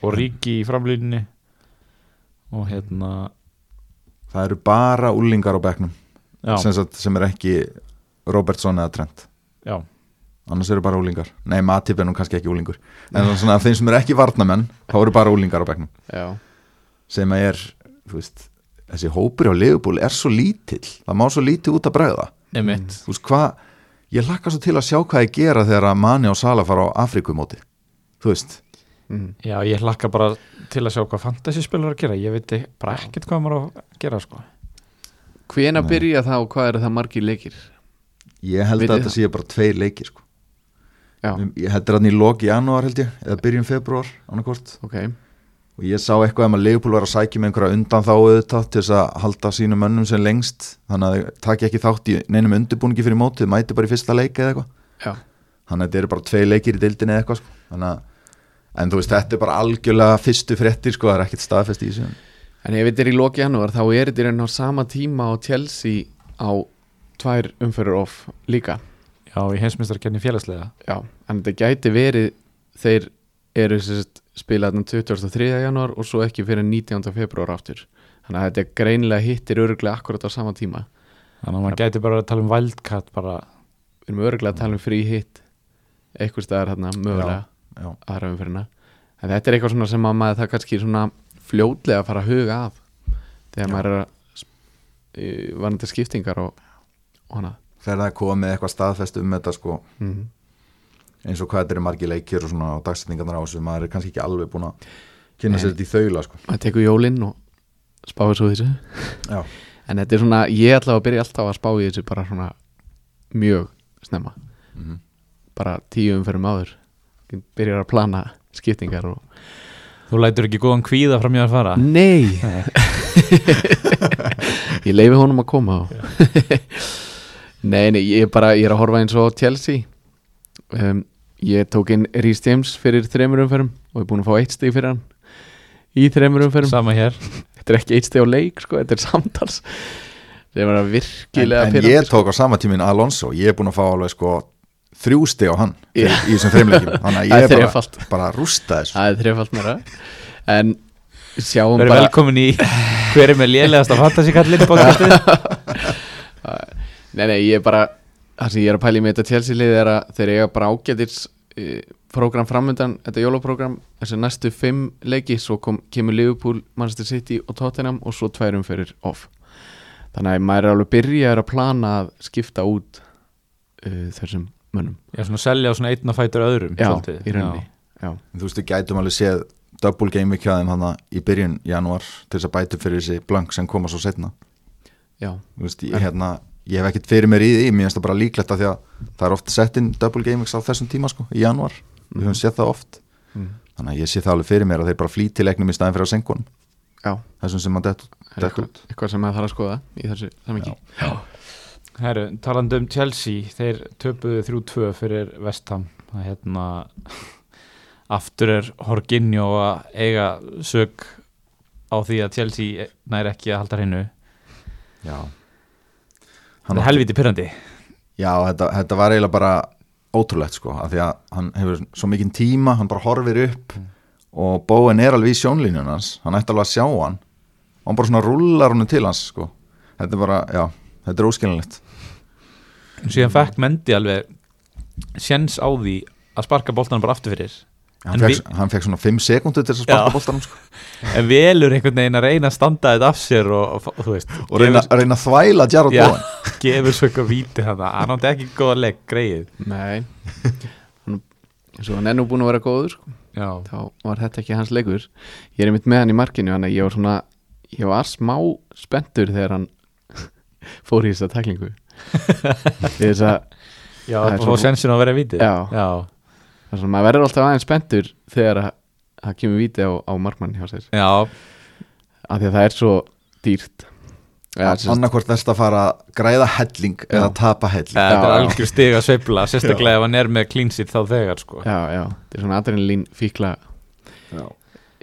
og Ríki í framlýninni og hérna Það eru bara úlingar á bekknum. Já, sem, sem er ekki Robertson eða Trent. Já, annars eru bara úlingar Nei, Matip er nú kannski ekki úlingur en svona af þeim sem eru ekki varnamenn þá eru bara úlingar á bekknum. Já, sem er, þú veist þessi hópur á Leifubúl er svo lítill. Það má svo lítið út að bregða. Þú veist hvað, ég hlakka svo til að sjá hvað ég gera þegar að Mani og Sala fara á Afrikumóti þú veist, mm. Já, ég hlakka bara til að sjá hvað fantasíspilur að gera. Ég veit bara ekkert hvað maður að gera sko. Hvena byrja það og hvað eru það margir leikir? ég held Vitið að þetta það? sé bara tveir leikir sko. Ég held að hann í lok janúar held ég eða byrjun februar annarkvort ok. Og ég sá eitthvað um að Leifupúl var að sækja með einhverja undan þá auðvitað til þess að halda sínum mönnum sem lengst. Þannig að þau taki ekki þátt í neinum undirbúningi fyrir mótið, mæti bara í fyrsta leik eða eitthvað. Þannig að þetta eru bara tvei leikir í deildinni eða eitthvað sko. að, en þú veist, þetta er bara algjörlega fyrstu fréttir, sko, það er ekkert staðfest í þessu. En ef þetta er í loki janúar þá er þetta í Já, í heimsmyndstarkenni félagslega Já, en þetta gæti verið þeir eru sérst spilað þann 23. janúar og svo ekki fyrir 19. februar aftur þannig að þetta greinilega hittir öruglega akkurat á sama tíma Þannig að maður gæti bara að tala um wildcat bara, við erum öruglega að tala um frí hitt eitthvað staðar hérna mögulega aðra umferðina en þetta er eitthvað svona sem að maður það kannski svona fljótlega að fara að huga að þegar Já. maður er að vanandi skiptingar og, og hana þegar það er komið eitthvað staðfest um þetta sko, mm. eins og hvað þetta eru margir leikir og svona á dagsetningarnar á þessu maður er kannski ekki alveg búin að kynna sér Nei. þetta í þaula sko. maður tekur jólinn og spáir svo þessu já, en þetta er svona, ég ætla að byrja alltaf að spá í þessu bara svona mjög snemma mm bara tíu umferðum áður byrjar að plana skiptingar og Þú lætur ekki góðan kvíða fram hjá að fara Nei Nei. Ég leifi honum að koma á Nei, nei, ég er bara ég er að horfa eins og á Chelsea. Um, Ég tók inn Rhys James fyrir þremur umferðum og er búin að fá eitt stig fyrir hann í þremur umferðum. Sama hér. Þetta er ekki eitt stig á leik, sko, þetta er samtals. Það er bara en, virkilega en pirrandi, ég tók á sama tímin Alonso Ég er búin að fá alveg sko þrjú stig á hann Já. í, í þessum þreimleikim Þannig að ég er bara, bara að rústa þessu. Það er þrefalt meira. En sjáum Verður bara velkomin í hver er með fantasy-kallin podcastið Nei, nei, ég er bara Það sem ég er að pæla í með þetta Chelsea liði er að þeir eiga bara ágætis e, program framöndan, þetta jólaprógram þessi næstu fimm leiki svo kom, kemur Liverpool, Manchester City og Tottenham og svo tværum fyrir off. Þannig að maður er alveg byrjaður að plana að skipta út uh, þessum mönnum. Já, svona selja á svona einn að fætur öðrum Já, svolítið. í rauninni Já, Þú veist, við gætum alveg séð double game hjá þeim hana í byrjun janúar til þess að bæta fyrir þessi blank sem koma svo setna já, Þú veist, ég, hérna, ég hef ekkert fyrir mér í því mér finnst það bara líklegt að því að það er oft sett inn double game weeks á þessum tíma sko, í janúar. Við höfum séð það oft. Mm, þannig að ég sé það alveg fyrir mér að þeir bara flýti leiknum í staðin fyrir að senkunum já. Þessum sem að dett, út. eitthvað sem maður þarf að skoða í þessu samingi Herru, talandi um Chelsea þeir töpuðu 3-2 fyrir Vestham það hérna aftur er Horginjó að eiga sög á því að Chelsea næri ekki að halda hreinu. Já það er helviti pyrrandi Já, þetta, þetta var eiginlega bara ótrúlegt sko, af því að hann hefur svo mikinn tíma, hann bara horfir upp og bóin er alveg í sjónlínun hans hann ætti alveg að sjá hann. Og hann bara svona rullar hann til hans sko. Þetta er bara, já, þetta er óskilinlegt síðan fekk Mendi alveg sjens á því að sparka boltan bara aftur fyrir hann fekk, hann fekk svona 5 sekundur til þess að sparka Já. boltanum sko. en velur einhvern veginn að reyna að standa þetta af sér og, og, veist og reyna, reyna að þvæla Jarrod. Bowen gefur svo eitthvað víti hann hann átti ekki góða legg, greið Nei Hann- eins og hann er nú búin að vera góður sko. já, þá var þetta ekki hans leikur ég er mitt með hann í markinu þannig að ég var svona ég var smá spenntur þegar hann fór í þessa teklingu því þess að já Það og sjensin að vera víti Já. já. Það er svona, maður verður alltaf aðeins spenntur þegar að það kemur víti á, á markmann hjá sér. Já, af því að það er svo dýrt. Ja, sérst, annarkvort þess að fara að græða helling Já. eða tapa helling. Þetta er já. algjör stig að sveifla sérstaklega ef hann er með sheet þá þegar sko. já, já, þetta er svona adrenalín fíkla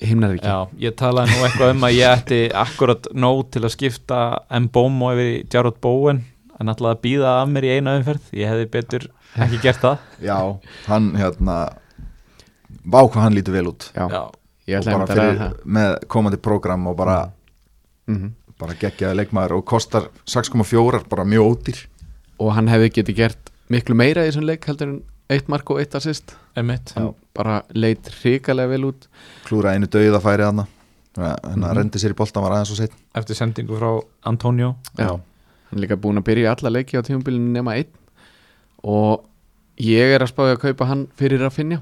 himnar ekki já, ég talaði nú eitthvað um að ég ætti akkurat nóg til að skipta Mbómo yfir í Jarrod Bowen. En ætlaði að býða af mér í eina umferð. Ég hefði betur ekki gert það? Já, hann hérna vá hvað hann lítur vel út. Já, já, ég og ætla bara fyrir, það. með komandi prógram og bara, mm bara geggjaði leikmaður og kostar 6,4 bara mjög ódýr. Og hann hefði getið gert miklu meira í þessum leik heldur en eitt mark og eitt assist. Hann bara leit hrikalega vel út. Klúra einu döið að færi hann að Mhm. rendi sér í boltan var aðeins og setn eftir sendingu frá Antonio. Já. hann er líka búin að byrja í alla leiki á tímabilinu nema einn og ég er að spáði að kaupa hann fyrir að finja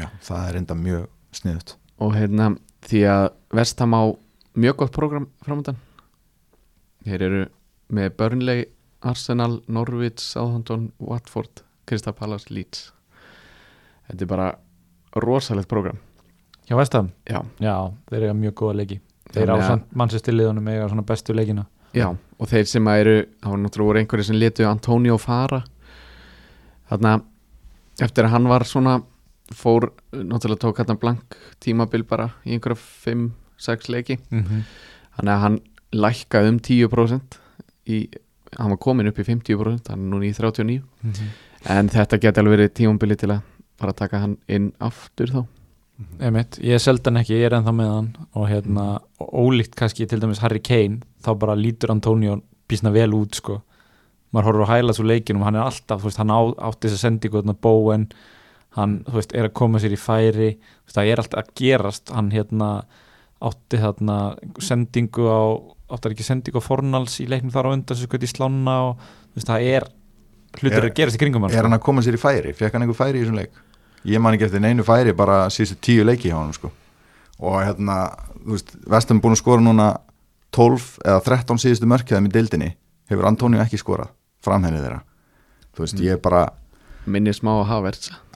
já, það er enda mjög sniðut og hérna því að Vestham á mjög gott program framöndan þeir eru með Burnley, Arsenal, Norwich, Southampton, Watford Crystal Palace, Leeds. Þetta er bara rosalegt program hjá Vestam, já, já, þeir eiga mjög góða leiki. Þeir Þannig að- ásand mannsistiliðunum eiga svona bestu leikina. Já og þeir sem að eru það var náttúrulega voru einhverju sem letu Antonio fara þarna eftir að hann var svona fór, náttúrulega tók hann blank tímabil bara í einhverja 5-6 leiki. Mm -hmm. þannig að hann lækkaði um 10% í, hann var komin upp í 50% hann er núna í 39 en þetta geti alveg verið tímabili til að bara taka hann inn aftur þá. Einmitt, ég seldi hann ekki, ég er ennþá með hann og hérna, og ólíkt kannski til dæmis Harry Kane, þá bara lítur Antonio bísna vel út sko maður horfur að hæla svo leikinum, hann er alltaf veist, hann á, átti þess að sendi ykkur Bowen hann, veist, er að koma sér í færi veist, það er alltaf að gerast hann hérna átti þarna sendingu á, átti hann ekki sendingu á Fornals í leiknum þar á undan sem skutt í slána og það er hlutur Er- að gerast í kringum hann er sko. hann að koma sér í færi, fekk hann einhver færi í þessum leik ég man ekki eftir neinu færi bara síðustu tíu leiki hjá hann sko. og hérna, þú veist, Vestum búin að skora núna 12 eða 13 síðustu mörkjaðum í deildinni hefur Antonio ekki skorað framhennið þeirra þú veist, ég er bara minni smá að hafa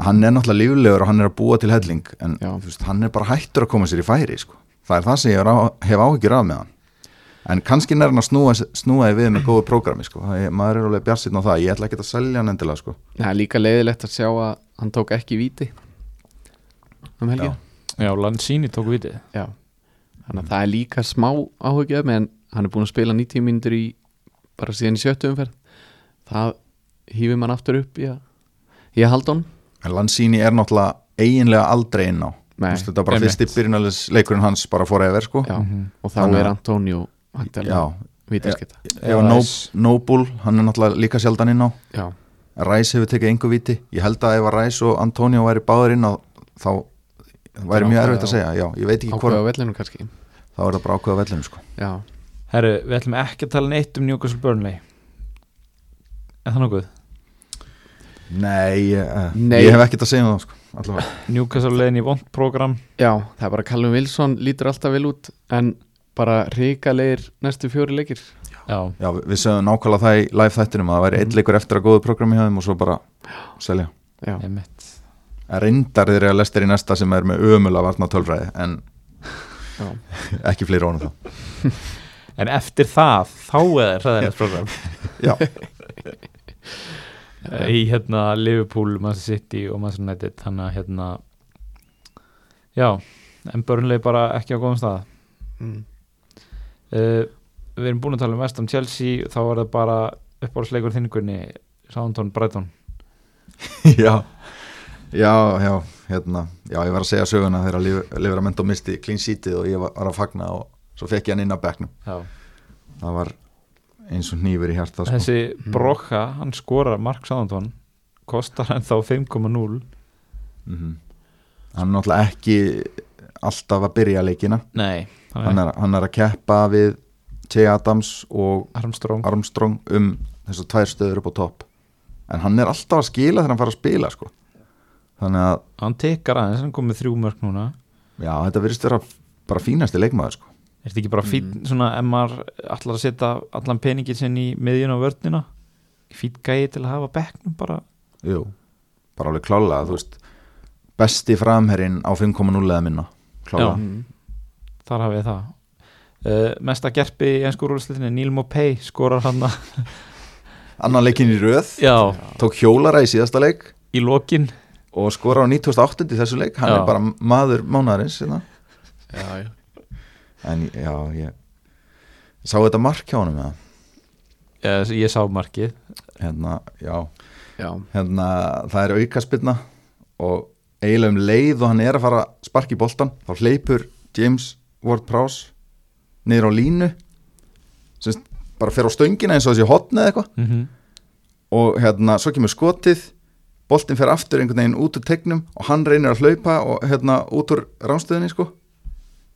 hann er náttúrulega líflegur og hann er að búa til helling en Já. þú veist, hann er bara hættur að koma sér í færi sko. það er það sem ég er á, hef áhyggjur af með hann en kannski hann að snúa, snúa í við með góðu prógrami sko. maður er alveg bjarsinn á það, ég ætla ekki að selja hann endilega sko. Það er líka leiðilegt að sjá að hann tók ekki víti um helgin Já, Lanzini tók vitið Já. Þannig að það er líka smá áhugjað en hann er búin að spila 90 mínútur í bara síðan í sjöttu umferð það hýfum hann aftur upp í að, í að halda honum. En Lanzini er náttúrulega eiginlega aldrei inn á. Veist, þetta er bara einmitt. fyrsti byrjunarlegs leikurinn hans bara fór efer sko. Já, Mhm. og þá er Antonio Já, vítaskita Rice. no, Noble hann er náttúrulega líka sjaldan inn á. Já, Ræs hefur tekið engu viti ég held að ef að Ræs og Antonio væri báður inn á þá væri mjög erfitt að segja. Já, ég veit ekki hvort, þá er það bara ákveða vellinu sko. Já, Herru, við ætlum ekki að tala neitt um Newcastle Burnley Er það nokkuð? Nei, ég, eh, Nei. ég hef ekkert að segja um það sko. allavega. Newcastle leiðin í vond program Já, það er bara Callum Wilson lítur alltaf vel út en bara ríkalegir næstu fjóri leikir Já, já, við sögum nákvæmlega það í live þættinum að það væri Mhm. eitt leikur eftir að góðu programmi hjá þeim og svo bara selja En reyndar þeir eru að lestir í næsta sem er með ömulega varna tölfræði en já, ekki fleiri ónum þá En eftir það, þá er hræðilegt program Já, Í hérna Liverpool, Manchester City og Manchester United Þannig að hérna Já, en Burnley bara ekki á góðum stað mm. uh, Við erum búin að tala um Vestam Chelsea Þá var það bara uppáhaldsleikur þinningunni Southampton Brighton já Já, já, hérna Já, ég var að segja söguna þegar Liverament og misti clean sheetið og ég var, var að fagna og svo fekk ég hann inn á bekknum Já. það var eins og nýfur í hjarta sko. Þessi Mm. Brocha, hann skorar Mark Southampton Kostar hann þá 5,0 mm hann er náttúrulega ekki alltaf að byrja leikina Nei, hann er, hann er að keppa við Che Adams og Armstrong Armstrong um þessar tvær stöður upp á topp en hann er alltaf að skila þegar hann fara að spila sko. þannig að Hann tekar aðeins, hann kom með þrjú mörg núna já, þetta virðist vera bara fínasti leikmaður sko. Er þetta ekki bara fín, Mm. svona ef maður allar að setja allan peningin sinn í miðjun á vörnina fín gæði til að hafa bekknum bara Jú, bara alveg klálega þú veist, besti framherrin á 5.0 eða minna klálega Mm. þar hafið það uh, mesta gerpi í ennsku úrvalslitinni Neil Mopay skorar hann annan leikin í röð, já, tók hjólara í síðasta leik í lokin og skora á 98. í þessu leik hann Já. er bara maður mánaðarins hérna. já, já. En já, ég sá þetta mark hjá honum eða? ég, ég sá markið hérna, já já. hérna, það er aukaspilna og eiginlega um leið og hann er að fara að sparki boltan þá hleypur James Ward-Prowse niður á línu sem bara fer á stöngina eins og þessi hotni eða eitthvað mm -hmm. og hérna, svo kemur skotið boltin fer aftur einhvern veginn út úr tegnum og hann reynir að hlaupa og hérna út úr ránstöðinni sko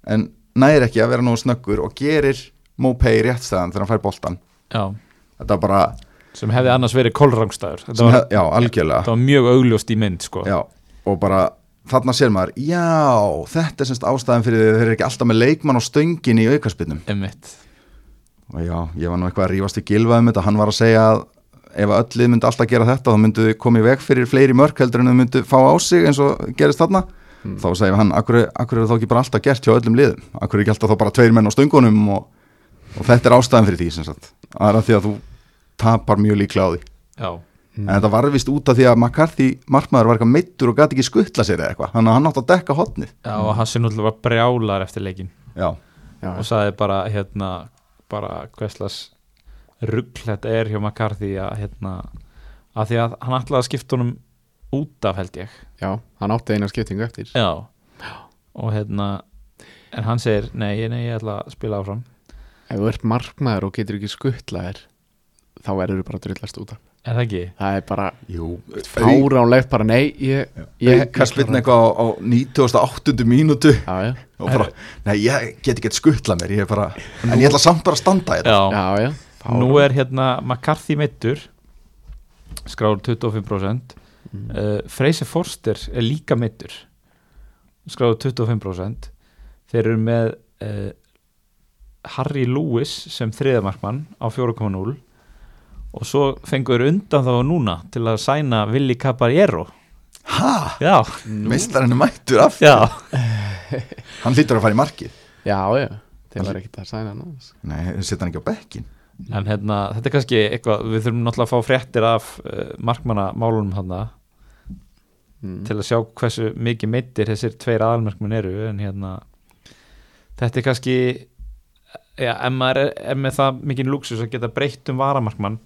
en næri ekki að vera nógu snöggur og gerir Mopay réttstæðan þegar hann fær boltan já, þetta er bara, sem hefði annars verið kólrangstæður þetta var, hef, já, algjörlega. Þetta var mjög augljóst í mynd sko. já, og bara þarna sér maður, já, þetta er semst ástæðan fyrir því þeir eru ekki alltaf með leikmann á stöngin í aukarspinnum Einmitt. og já, ég var nú eitthvað að rífast í gilvað um þetta, hann var að segja að ef öll lið myndi alltaf gera þetta þá myndu þau komið veg fyrir fleiri mörk heldur en þau myndu fá á sig eins og gerist þarna Mm. þá segir hann, akkur, akkur er það þá ekki bara alltaf gert hjá öllum liðum, akkur er ekki alltaf þá bara tveir menn á stöngunum og, og þetta er ástæðan fyrir því sem sagt, það er að því að þú tapar mjög líklega á því. Já, en þetta var vist út af því að McCarthy markmaður var eitthvað meittur og gæti ekki skuttla sér eða eitthvað, þannig að hann átti að dekka hotnið já og Hassi náttúrulega var brjálar eftir leikin já, já, og sagði bara hérna bara hverslas rugg þetta er hjá McCarthy að hérna að því að hann ætlaði að skipta honum út af held ég. Já, hann átti eina skiptingu eftir. Já. Og hérna en hann segir nei, nei, ég ætla að spila áfram. Ef þú ert markmaður og getur ekki skuttlaðir þá verður þú bara drillast út af. Er það ekki? það er bara jú. fáránlegt bara nei ég, ég, auka spilna eitthvað á, á 98. mínútu. Já, já, og bara, nei ég get ekki skuttla mér ég er bara, en ég ætla samt bara að standa þetta já, já, já. Nú er hérna McCarthy meittur skráður 25% Mm. uh, Freysi Forster er líka meittur skráður 25% þeir eru með uh, Harry Lewis sem þriðamarkmann á 4.0 og svo fengur undan þá núna til að sæna Willi Caballero. Ha, já, meistarinn er mættur af já, hann hlýtur að fara í markið? Já, já, þeir var ekkert að sæna hann nei, setja hann ekki á bekkin en hérna þetta er kannski eitthvað, við þurfum náttúrulega að fá fréttir af uh, markmannamálunum hann mm. til að sjá hversu mikið meittir þessir tveir aðalmarkmenn eru en hérna þetta er kannski já, ef maður er, er með það mikið lúksus að geta breytt um varamarkmann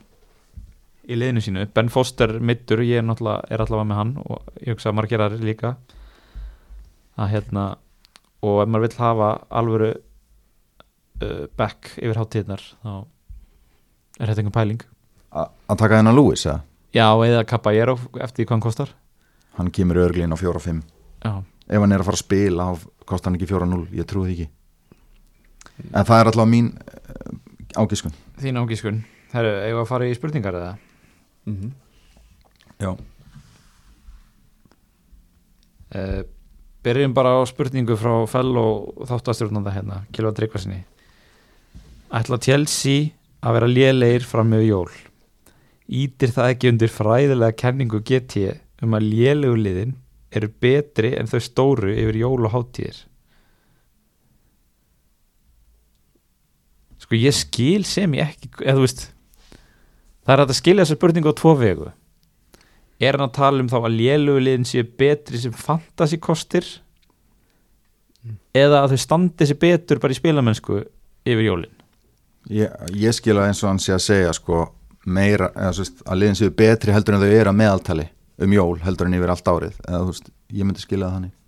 í liðinu sínu, Ben Foster mittur, ég er er allavega með hann og ég hugsa að það líka að hérna og ef maður vill hafa alvöru uh, back yfir hátíðnar þá er þetta einhver pæling A að taka þennan Lewis, eða? já, eða Caballero eftir því hvað hann kostar hann kemur örglín á 4-5 já, ef hann er að fara að spila þá kostar hann ekki 4-0, ég trúi því ekki. En það er alltaf mín uh, ágiskun. Þín ágískun Herru, eigum við að fara í spurningar eða? mm -hmm. já, Uh, byrjum bara á spurningu frá fell og þáttastjórnanda hérna, Kilva Tryggvarsinni Ætla Chelsea að vera lélegir fram með jól? Ítir það ekki undir fræðilega kenningu GT um að lélegu liðin eru betri en þau stóru yfir jól og háttíðir Sko ég skil sem ég ekki eða þú veist það er að skilja þessa spurningu á tvo vegu. Er hann að tala um þá að lélugliðin séu betri sem fantasy kostir eða að þau standi sér betur bara í spilamennsku yfir jólin? Ég, ég skila eins og hann sé að segja sko meira, eða þú veist, að liðin séu betri heldur en þau eru að meðaltali um jól heldur en yfir allt árið, eða þú veist, ég myndi skila það þannig,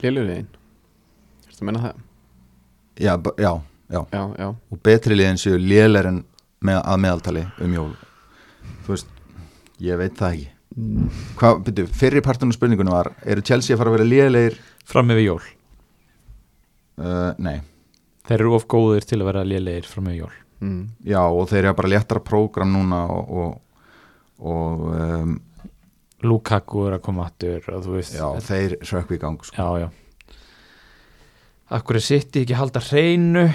Lélurinn Ertu að menna það? já, já, já. Já, já. Og betri liðin séu léler en með, að meðaltali um jól. Þú veist, ég veit það ekki. Hvað, byrju, fyrri partunum spurningunum var eru Chelsea að fara að vera lélegir? Fram yfir jól. Uh, nei, þeir eru of góðir til að vera lélegir fram yfir jól. Mm. já og þeir eru bara léttara prógram núna og, og, og um, Lukaku er að koma aftur og þú veist já, þeir sökku í gang sko. já, já. Akkur er sitt ekki halda hreinu?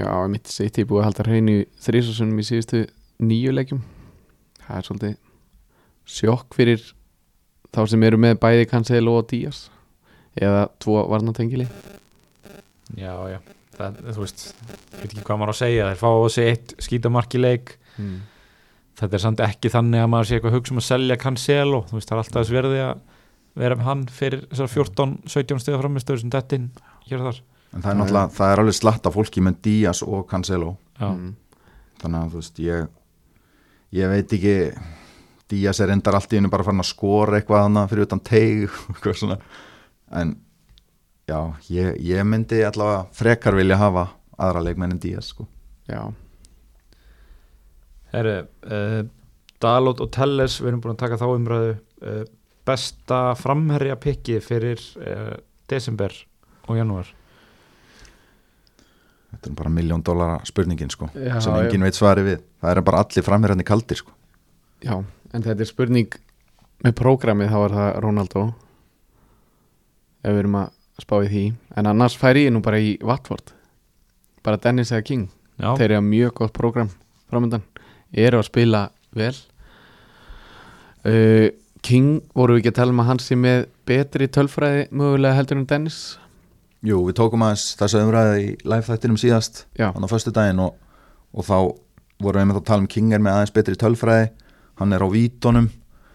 Já, mitt ég búið að halda hreinu þrísasunum í síðustu nýju leikjum. Það er svolítið sjokk fyrir þá sem eru með bæði Cancelo og Díaz eða tvo varnatengili Já, já, það, þú veist ég veit ekki hvað maður á að segja, þeir fá á sig eitt skítamark í leik. Mm. Þetta er samt ekki þannig að maður sé eitthvað að hugsa um að selja Cancelo, þú veist það er alltaf þess verði að vera með hann fyrir þessar 14-17 stiga framistöður sem dettinn hér og þar. En það er náttúrulega, það er alveg slatt af fólki með Díaz og Cancelo. Mm. þannig að þú veist, ég ég veit ekki Díaz er endar allt í hennu bara farin að skora eitthvað hana fyrir utan teig og eitthvað svona. En já, ég, ég myndi allavega frekar vilja hafa aðra leikmenn en Díaz sko. Já, herru uh, Dalot og Telles, við erum búin að taka þá umræðu uh, besta framherja pikki fyrir uh, desember og janúar. Þetta er bara miljón dólara spurningin sko, Já, sem já. engin veit svari við. Það er bara allir framherjarnir kaldir sko. já, en þetta er spurning með prógramið þá er það Ronaldo ef við erum að spá í því. En annars færi ég nú bara í Watford. Bara Dennis eða King. Já, þeir eru mjög gott prógram framöndan eru að spila vel uh, King voru við ekki að tala um að hann sé með betri tölfræði mögulega heldur en Dennis Jú, við tókum aðeins þess að umræði í live þættinum síðast Já. hann á föstu daginn og, og þá vorum við með þá að tala um King er með aðeins betri tölfræði hann er á vítunum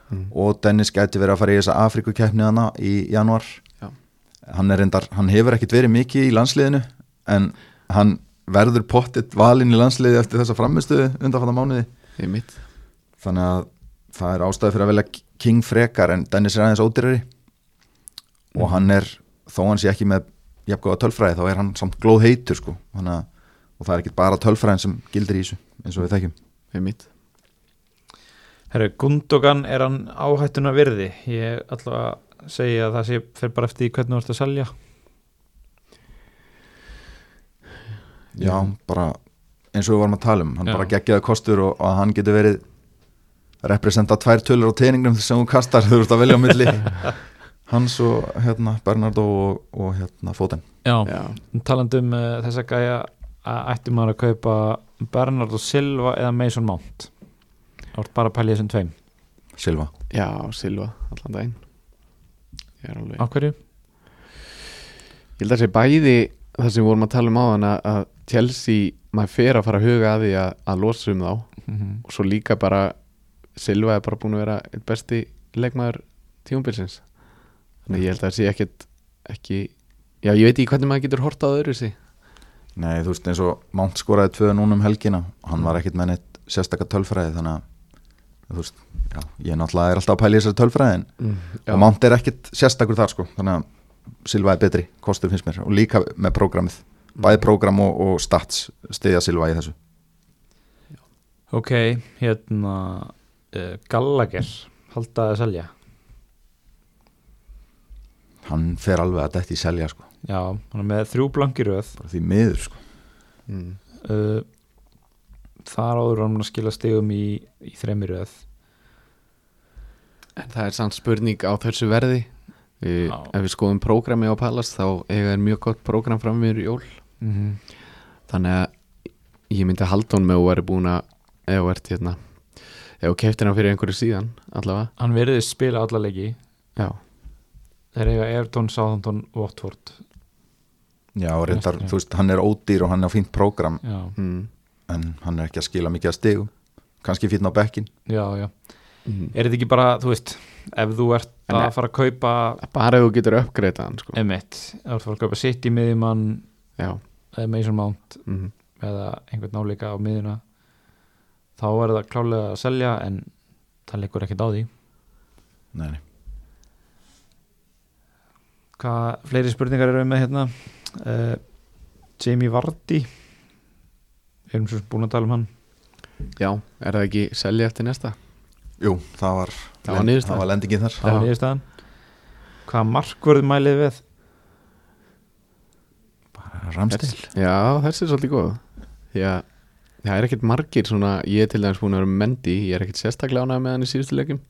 Mm. og Dennis gæti verið að fara í þessa Afrikukeppni hana í januar hann reyndar, hann hefur ekkit verið mikið í landsliðinu en hann verður pottitt valinn í landsliði eftir þessa framistuðu undanfanna mánuði? Ég mitt þannig að það er ástæði fyrir að velja King frekar en Dennis er aðeins ódýrari. Og hann er þó hann sé ekki með jafngóða tölfræði þá er hann samt glóð heitur sko. Þannig að og það er ekki bara tölfræðin sem gildir í þessu eins og við þekkjum. Ég mitt herru, Gundogan er hann áhættuna virði ég ætla að segja að það sé fyrir bara eftir hvernig þú ert að selja já, bara eins og við varum að tala um hann Já. bara geggjaði kostur og, og hann getur verið representa tvær tölur á teiningnum sem þú kastar þú ert að velja á milli. Hans og hérna Bernardo og, og hérna Foden. Já, Já, talandi um uh, þessa gæja að ætti maður að kaupa Bernardo Silva eða Mason Mount? Er bara að pæla í þessum tveim. Silva. Já, Silva, allan daginn. Ég er alveg á hverju? Ég held að sé bæði það sem við vorum að tala um á að, að Chelsea, maður fer að fara að huga að því að, að losa um þá. Mm og svo líka bara Silva er bara búin að vera eitt besti leikmaður tíumbilsins þannig ég held að það sé ekkit ekki, já ég veit ekki hvernig maður getur horta á öðru sig. Nei, þú veist eins og Mount skoraði tvö núna um helgina og hann var ekkit með neitt sérstakar tölfræði þannig að þú veist, já, ég náttúrulega er alltaf að pæla í þessari tölfræði en mm, og Mount er ekkit sérstakur þar sko þannig að Silva er betri, kostur finnst mér og líka með prógramið, bæði prógram og, og stats stiðja Silva í þessu. Ok, hérna uh, Gallagher haldaði að selja? Hann fer alveg að detti í selja sko. Já, hann er með þrjú blankir röð. Bara því miður sko. Mm, uh, þar áður hann að skila stegum í, í þremir röð. En það er samt spurning á þessu verði. Við, ef við skoðum prógrami á Palast þá eiga er mjög gott prógram fram við jól mm -hmm. þannig að ég myndi halda hún með að vera búin að þú ert hérna. Ef þú keftir hann fyrir einhverju síðan allavega. Hann veriðist spila alla leiki. Já, þeir eiga Everton, Southampton, Watford. Já, og reyndar, þú veist, hann er ódýr og hann er á fínt prógram. Mm, en hann er ekki að skila mikið að stigum. Kannski fínn á bekkin já, já. Mm. er þetta ekki bara, þú veist ef þú ert En- að fara að kaupa bara ef þú getur uppgreita hann sko. emitt, ef þú ert að fara að kaupa City miðjumann já, eða Mason Mount mm, eða einhvern náleika á miðjuna. Þá er það klálega að selja en það leikur ekkert á því. Nei, nei. hvað fleiri spurningar eru við með hérna? Uh, Jamie Vardy. Við erum svo búin að tala um hann. Já, er það ekki selja eftir næsta? Jú, það var, Það var það var lendingin þar. Það var hvað markvörð mælið við Ramstil já, þessi er svolítið góð. Að það er ekkert margir svona, ég er til dæmis búin að vera með Mendy ég er ekkert sérstaklega ánægð með hann í síðustu leikum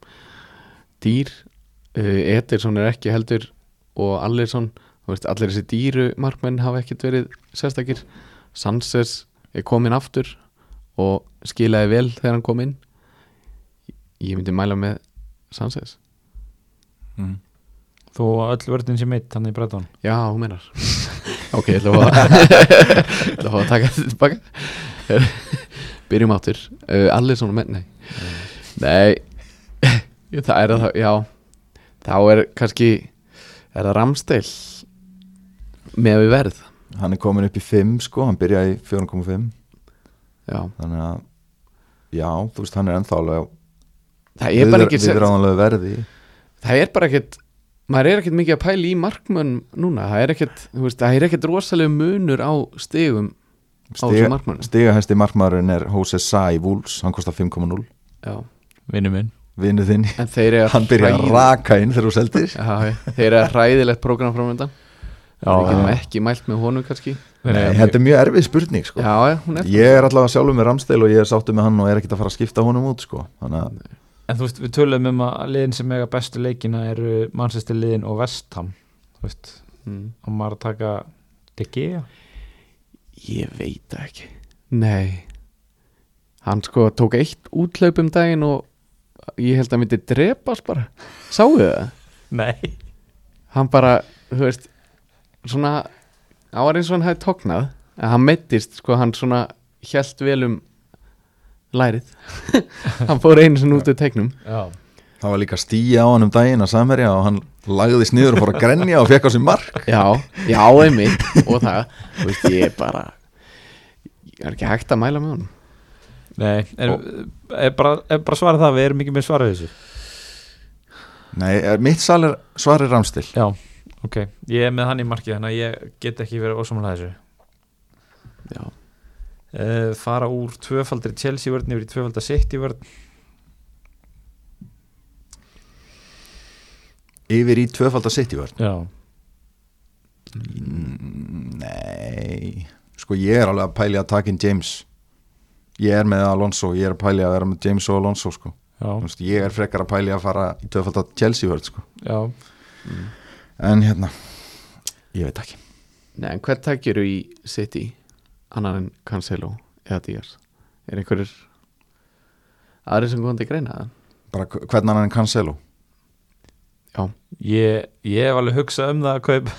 Dýr uh, Ederson er ekki heldur og Allersson, þú veist, allir þessi dýru markmenn hafa ekkert verið sérstakir. Sanchez er komin aftur og skilaði vel þegar hann kom inn. Ég myndi mæla með Sanchez. Mm. að öll vörðin sé meitt hann í Breton Já, hún meinar Ok, ég ætla að að að að taka þetta tilbaka. Byrjum áttur uh, Allir svona menn, nei. Nei. Það er það, já. Þá er kannski Er það ramsteil Með við verð? Hann er komin upp í 5 sko, hann byrjaði í 4,5 Já, þannig að já, þú veist, hann er ennþá alveg það er bara ekki Það er bara ekkit Maður er ekkit mikið að pæla í markmönn núna. Það er ekkit, þú veist, það er ekkit rosalega munur á stigum á þessum markmönnum. stigahæsti markmaðurinn er Jose Sa í Wolves, hann kostar 5,0 Já, vinnu minn. Vinnu þinn, en þeir eru hann byrjaði að raka inn þegar þú seldir. Já, þeir eru hræðilegt prógram framöndan Já, Við getum ekki mælt með honum kannski. Nei, þetta er mjög erfið spurning sko. Já, já, hún er ég er allavega sjálfur með Ramstil og ég er sáttu með hann og er ekkert að fara að skipta honum út sko. þannig að en þú veist, við tölum um að liðin sem eiga bestu leikina eru Manchester liðin og Vestham þú veist, mm. og maður að taka Gea? Ég veit það ekki. Nei. Hann sko tók eitt útlaup um daginn og ég held að myndi drepast bara. Sáu þið það? nei. Hann bara, þú veist svona, hann var eins og hann hefði tóknað en hann meittist, sko, hann svona hjælt vel um lærið. Hann fór einu sinni út úr teiknum. Já, það var líka stíja á hann um daginn að samherja og hann lagðist niður og fór að grenja og fekk á sig mark. Já, já, einmitt og það, þú veist, ég er bara ég er ekki hægt að mæla með honum? Nei, er, er, bara, er bara svarað það við erum ekki með svarað þessu. Nei, er- mitt er svarir Ramstil já, ok, ég er með hann í markið þannig að ég get ekki verið ósamlega þessu. Já, uh, fara úr tvöfaldri Chelsea vörn yfir í tvöfaldri City vörn. Yfir í tvöfald að sitt í vörn? Já, Mm, Nei. Sko ég er alveg að pæli að taka inn James. Ég er með Alonso Ég er að pæli að vera með James og Alonso sko. já, Þú veist, Ég er frekar að pæli að fara í tvöfald að Chelsea vörð sko. já. En hérna Ég veit ekki. Nei, en hvern takkir í City? Annar en Cancelo eða Díaz. Er einhverjir aðri sem góðandi greina það? Bara h- hvernig hann er en Cancelo? Já, ég, ég hef alveg hugsað um það að kaup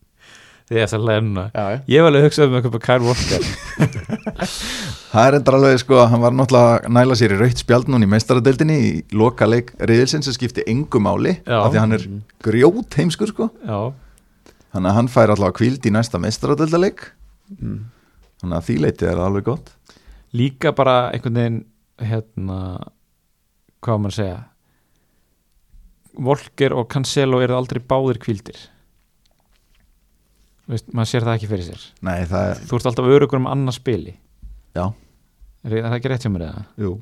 því að lemna já, já. ég hef alveg hugsað um að kaupa Kyle Walker. Það er endur alveg sko hann var náttúrulega að næla sér í rautt spjald núna í meistaradeildinni í loka leik riðilsinn sem skipti engu máli Já. af því að hann er grjót heimskur sko. Já, þannig að hann fær alltaf kvíld í næsta meistaradeildaleik Mm. Þannig að því leiti er alveg gott. Líka bara einhvern veginn hérna hvað að segja? Volker og Cancelo eru aldrei báðir kvildir Veist, maður sér það ekki fyrir sér. Nei það er, þú ert alltaf örugur um annars spili. Já, er, er það ekki rétt hjá mér eða? jú.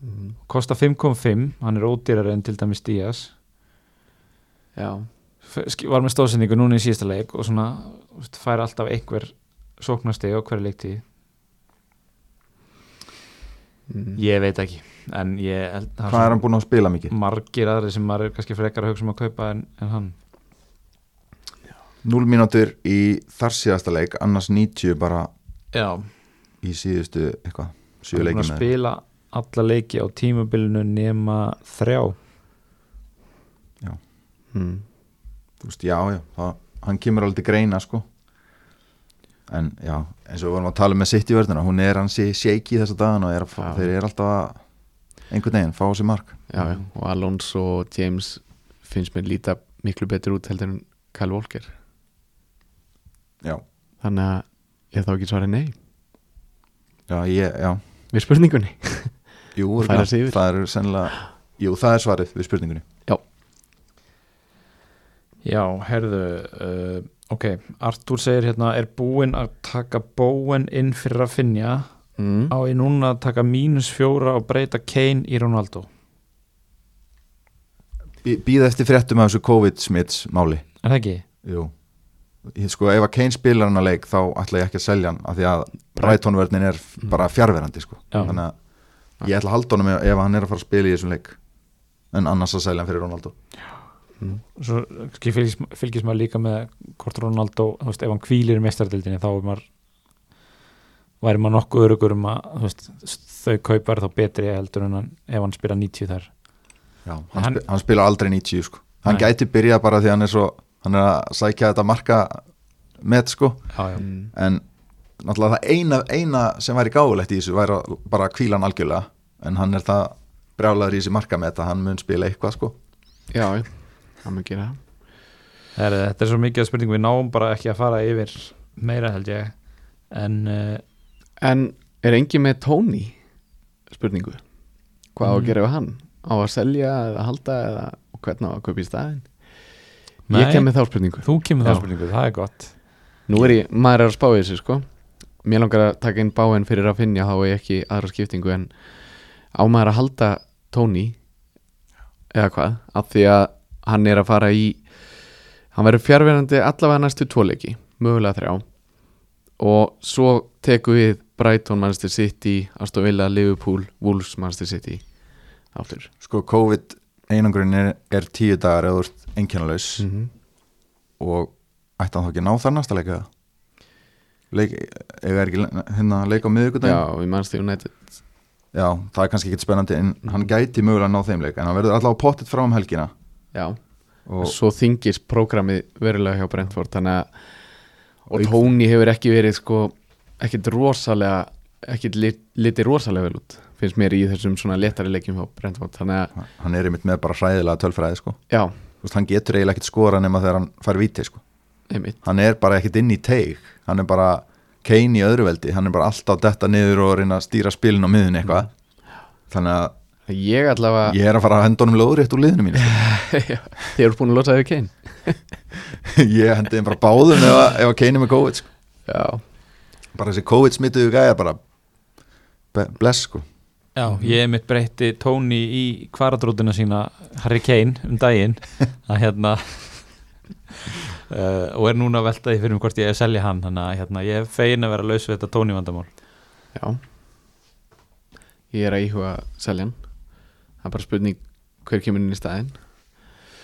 Mm. kosta 5.5, hann er ódýrari en til dæmis Díaz. Já, var með stóðsendingu núna í síðasta leik og svona fær alltaf einhver sóknasti á hverju leikti mm. ég veit ekki en ég held að hvað er hann búin að spila mikið? margir aðri sem maður er kannski frekar að hugsa um að kaupa en, en hann. 0 mínútur í þar síðasta leik annars 90 bara já, í síðustu eitthvað, hann er búin að spila alla leiki á tímabilinu nema þrjá. Mm. þú veist, já, já, það, hann kemur alveg til greina sko en já, eins og við vorum að tala um með sitt í vörðina, hún er hansi shaky þessa dagan og er að, Já. þeir eru alltaf að einhvern veginn, fá sig mark. Já, já, og Alonso og James finnst mér líta miklu betur út heldur en Kyle Walker. Já, þannig að ég þá ekki svarið nei. Já, ég, já. Við spurningunni. Jú, sig yfir. það er sennilega jú, það er svarið við spurningunni. Já, herðu uh, ok, Artur segir hérna er búinn að taka bóen inn fyrir að finja mm. á ég núna að taka mínus fjóra og breyta Kane í Ronaldo Býða eftir fréttum af þessu COVID-smits máli er það ekki? jú Ég, sko, ef að Kane spilar hann að leik þá ætla ég ekki að selja hann af því að Brighton-vörnin er bara fjárverandi sko. Já. þannig að ég ætla að halda honum ef hann er að fara að spila í þessum leik en annars að selja hann fyrir Ronaldo Mm. svo kannski fylgist, fylgist maður líka með hvort Ronaldo, þú veist, ef hann kvílir í mestardildinni þá er maður væri maður nokkuð örugur um að þú veist, þau kaupar þá betri heldur en hann, ef hann spila 90 þar Já, hann, Hann- hann, hann spila aldrei 90 sko. hann Nei. gæti byrjað bara því hann er svo hann er að sækja þetta marka með sko já, já. Mm. en náttúrulega það eina, eina sem væri gáulegt í þessu væri að bara kvíla hann algjörlega en hann er það brjálaður í þessi marka með þetta hann mun spila eitthvað sko já, já, það mun gera Her, þetta er svo mikið að spurningu við náum bara ekki að fara yfir meira held ég. En uh, En er engin með Tony? Spurningu. Hvað á að Mm. gera við hann? Á að selja eða halda eða hvernig á að kaupa í staðin Nei. ég kem með þá spurningu. Þú kemur Já. spurningu, það er gott. Nú er ég, maður er að spá í þessu sko. Mér langar að taka inn báinn fyrir að finja þá er ég ekki aðra skiptingu en á maður að halda Tony? Eða hvað? Af því að hann er að fara í hann verður fjárverandi allavega næstu tvoleiki mögulega þrjá. Og svo tekum við Brighton, Manchester City, Aston Villa, Liverpool Wolves, Manchester City aftur. Sko COVID einangurinn er, er tíu dagar eða einkennalaus. Mm -hmm. og ætti hann þá ekki að ná þar næsta leika leik, eða er ekki hérna leik á miðvikudaginn? Já, í Manchester United. Já, það er kannski ekki spennandi en Mhm. hann gæti mögulega að ná þeim leik en hann verður allavega pottitt frá um helgina Já, og svo þingist prógramið verulega hjá Brentford þannig að og Tony hefur ekki verið sko ekkit rosalega ekkit lit, litið rosalega vel út finnst mér í þessum svona letari leikjum hjá Brentford þannig að hann er einmitt með bara hræðilega tölfræði sko. já, hann getur eiginlega ekkit skora nema þegar hann fær víti sko. einmitt. Hann er bara ekkit inn í teig. Hann er bara kein í öðru veldi. Hann er bara alltaf detta niður og reyna að stýra spilin á miðun eitthvað. Þannig að ég allavega ég er að fara að henda honum lóðrétt úr liðinu mínu. Já, þið eru búin að losa yfir Kane. Ég hendi þeim bara báðum ef, að- ef að keini með COVID sko. já, bara þessi COVID smituðu gæja bara bless sko. Já, ég mitt breytti Tony í kvaradrótina sína Harry Kane um daginn. Að hérna uh, og er núna að velta því fyrir mig hvort ég er að selja hann. Þannig að hérna, ég er fegin að vera laus við þetta Tony vandamál. Já. Ég er að íhuga að selja hann það er bara spurning hver kemur inn í staðinn.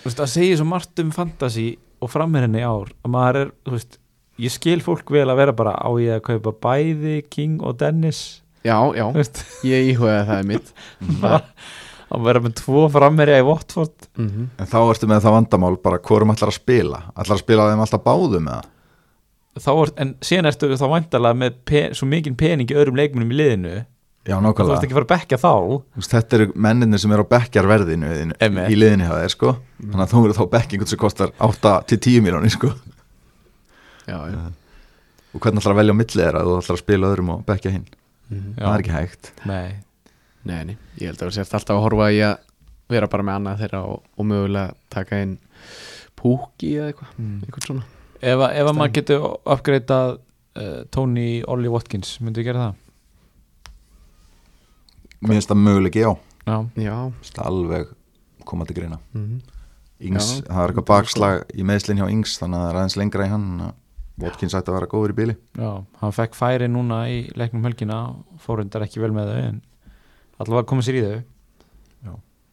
Þú veist, það segir svo margt um fantasy og framherrinni ár að maður er, þú veist ég skil fólk vel að vera bara á ég að kaupa bæði King og Dennis? Já, já, Þú veist, ég íhugaði það er mitt að vera með tvo framherja í Watford. Mm -hmm. En þá ertu með það vandamál bara hvorum ætlar að spila? Ætlar að spila þeim alltaf báðum eða? Þá er, en síðan ertu þá væntalega með pe svo mikinn pening í öðrum leikmunum í liðinu Já, og þú ert nákvæmlega ekki að fara að bekka þá. Þetta eru menninir sem eru á bekkjarverðinu í, liðinni hjá þeir sko. Þannig að þú eru þá bekk einhvern sem kostar 8-10 miljónir sko. Já, já. Og hvernig ætlar að velja á milli þeirra? Þú ætlar að spila öðrum og bekkja hinn? Mhm. Já. Það er ekki hægt. Nei, Nei, nei, ég held að við sért alltaf að horfa í að vera bara með annað þeirra og, og mögulega taka inn púki eða eitthvað, mm. eitthvað svona. Ef, að- ef að maður getur uppgreitað uh, Tony Ollie Watkins myndi ég gera það Mér finnst það möguleiki já. Já, Já, Það er alveg koma til greina. Mm Ings, Já. það er eitthvað bakslag í meðslinn hjá Ings þannig að það er aðeins lengra í hann Watkins ætti að vera góður í bíli já, hann fekk færi núna í leiknum helgina fórundar ekki vel með þau en allavega komið sér í þau.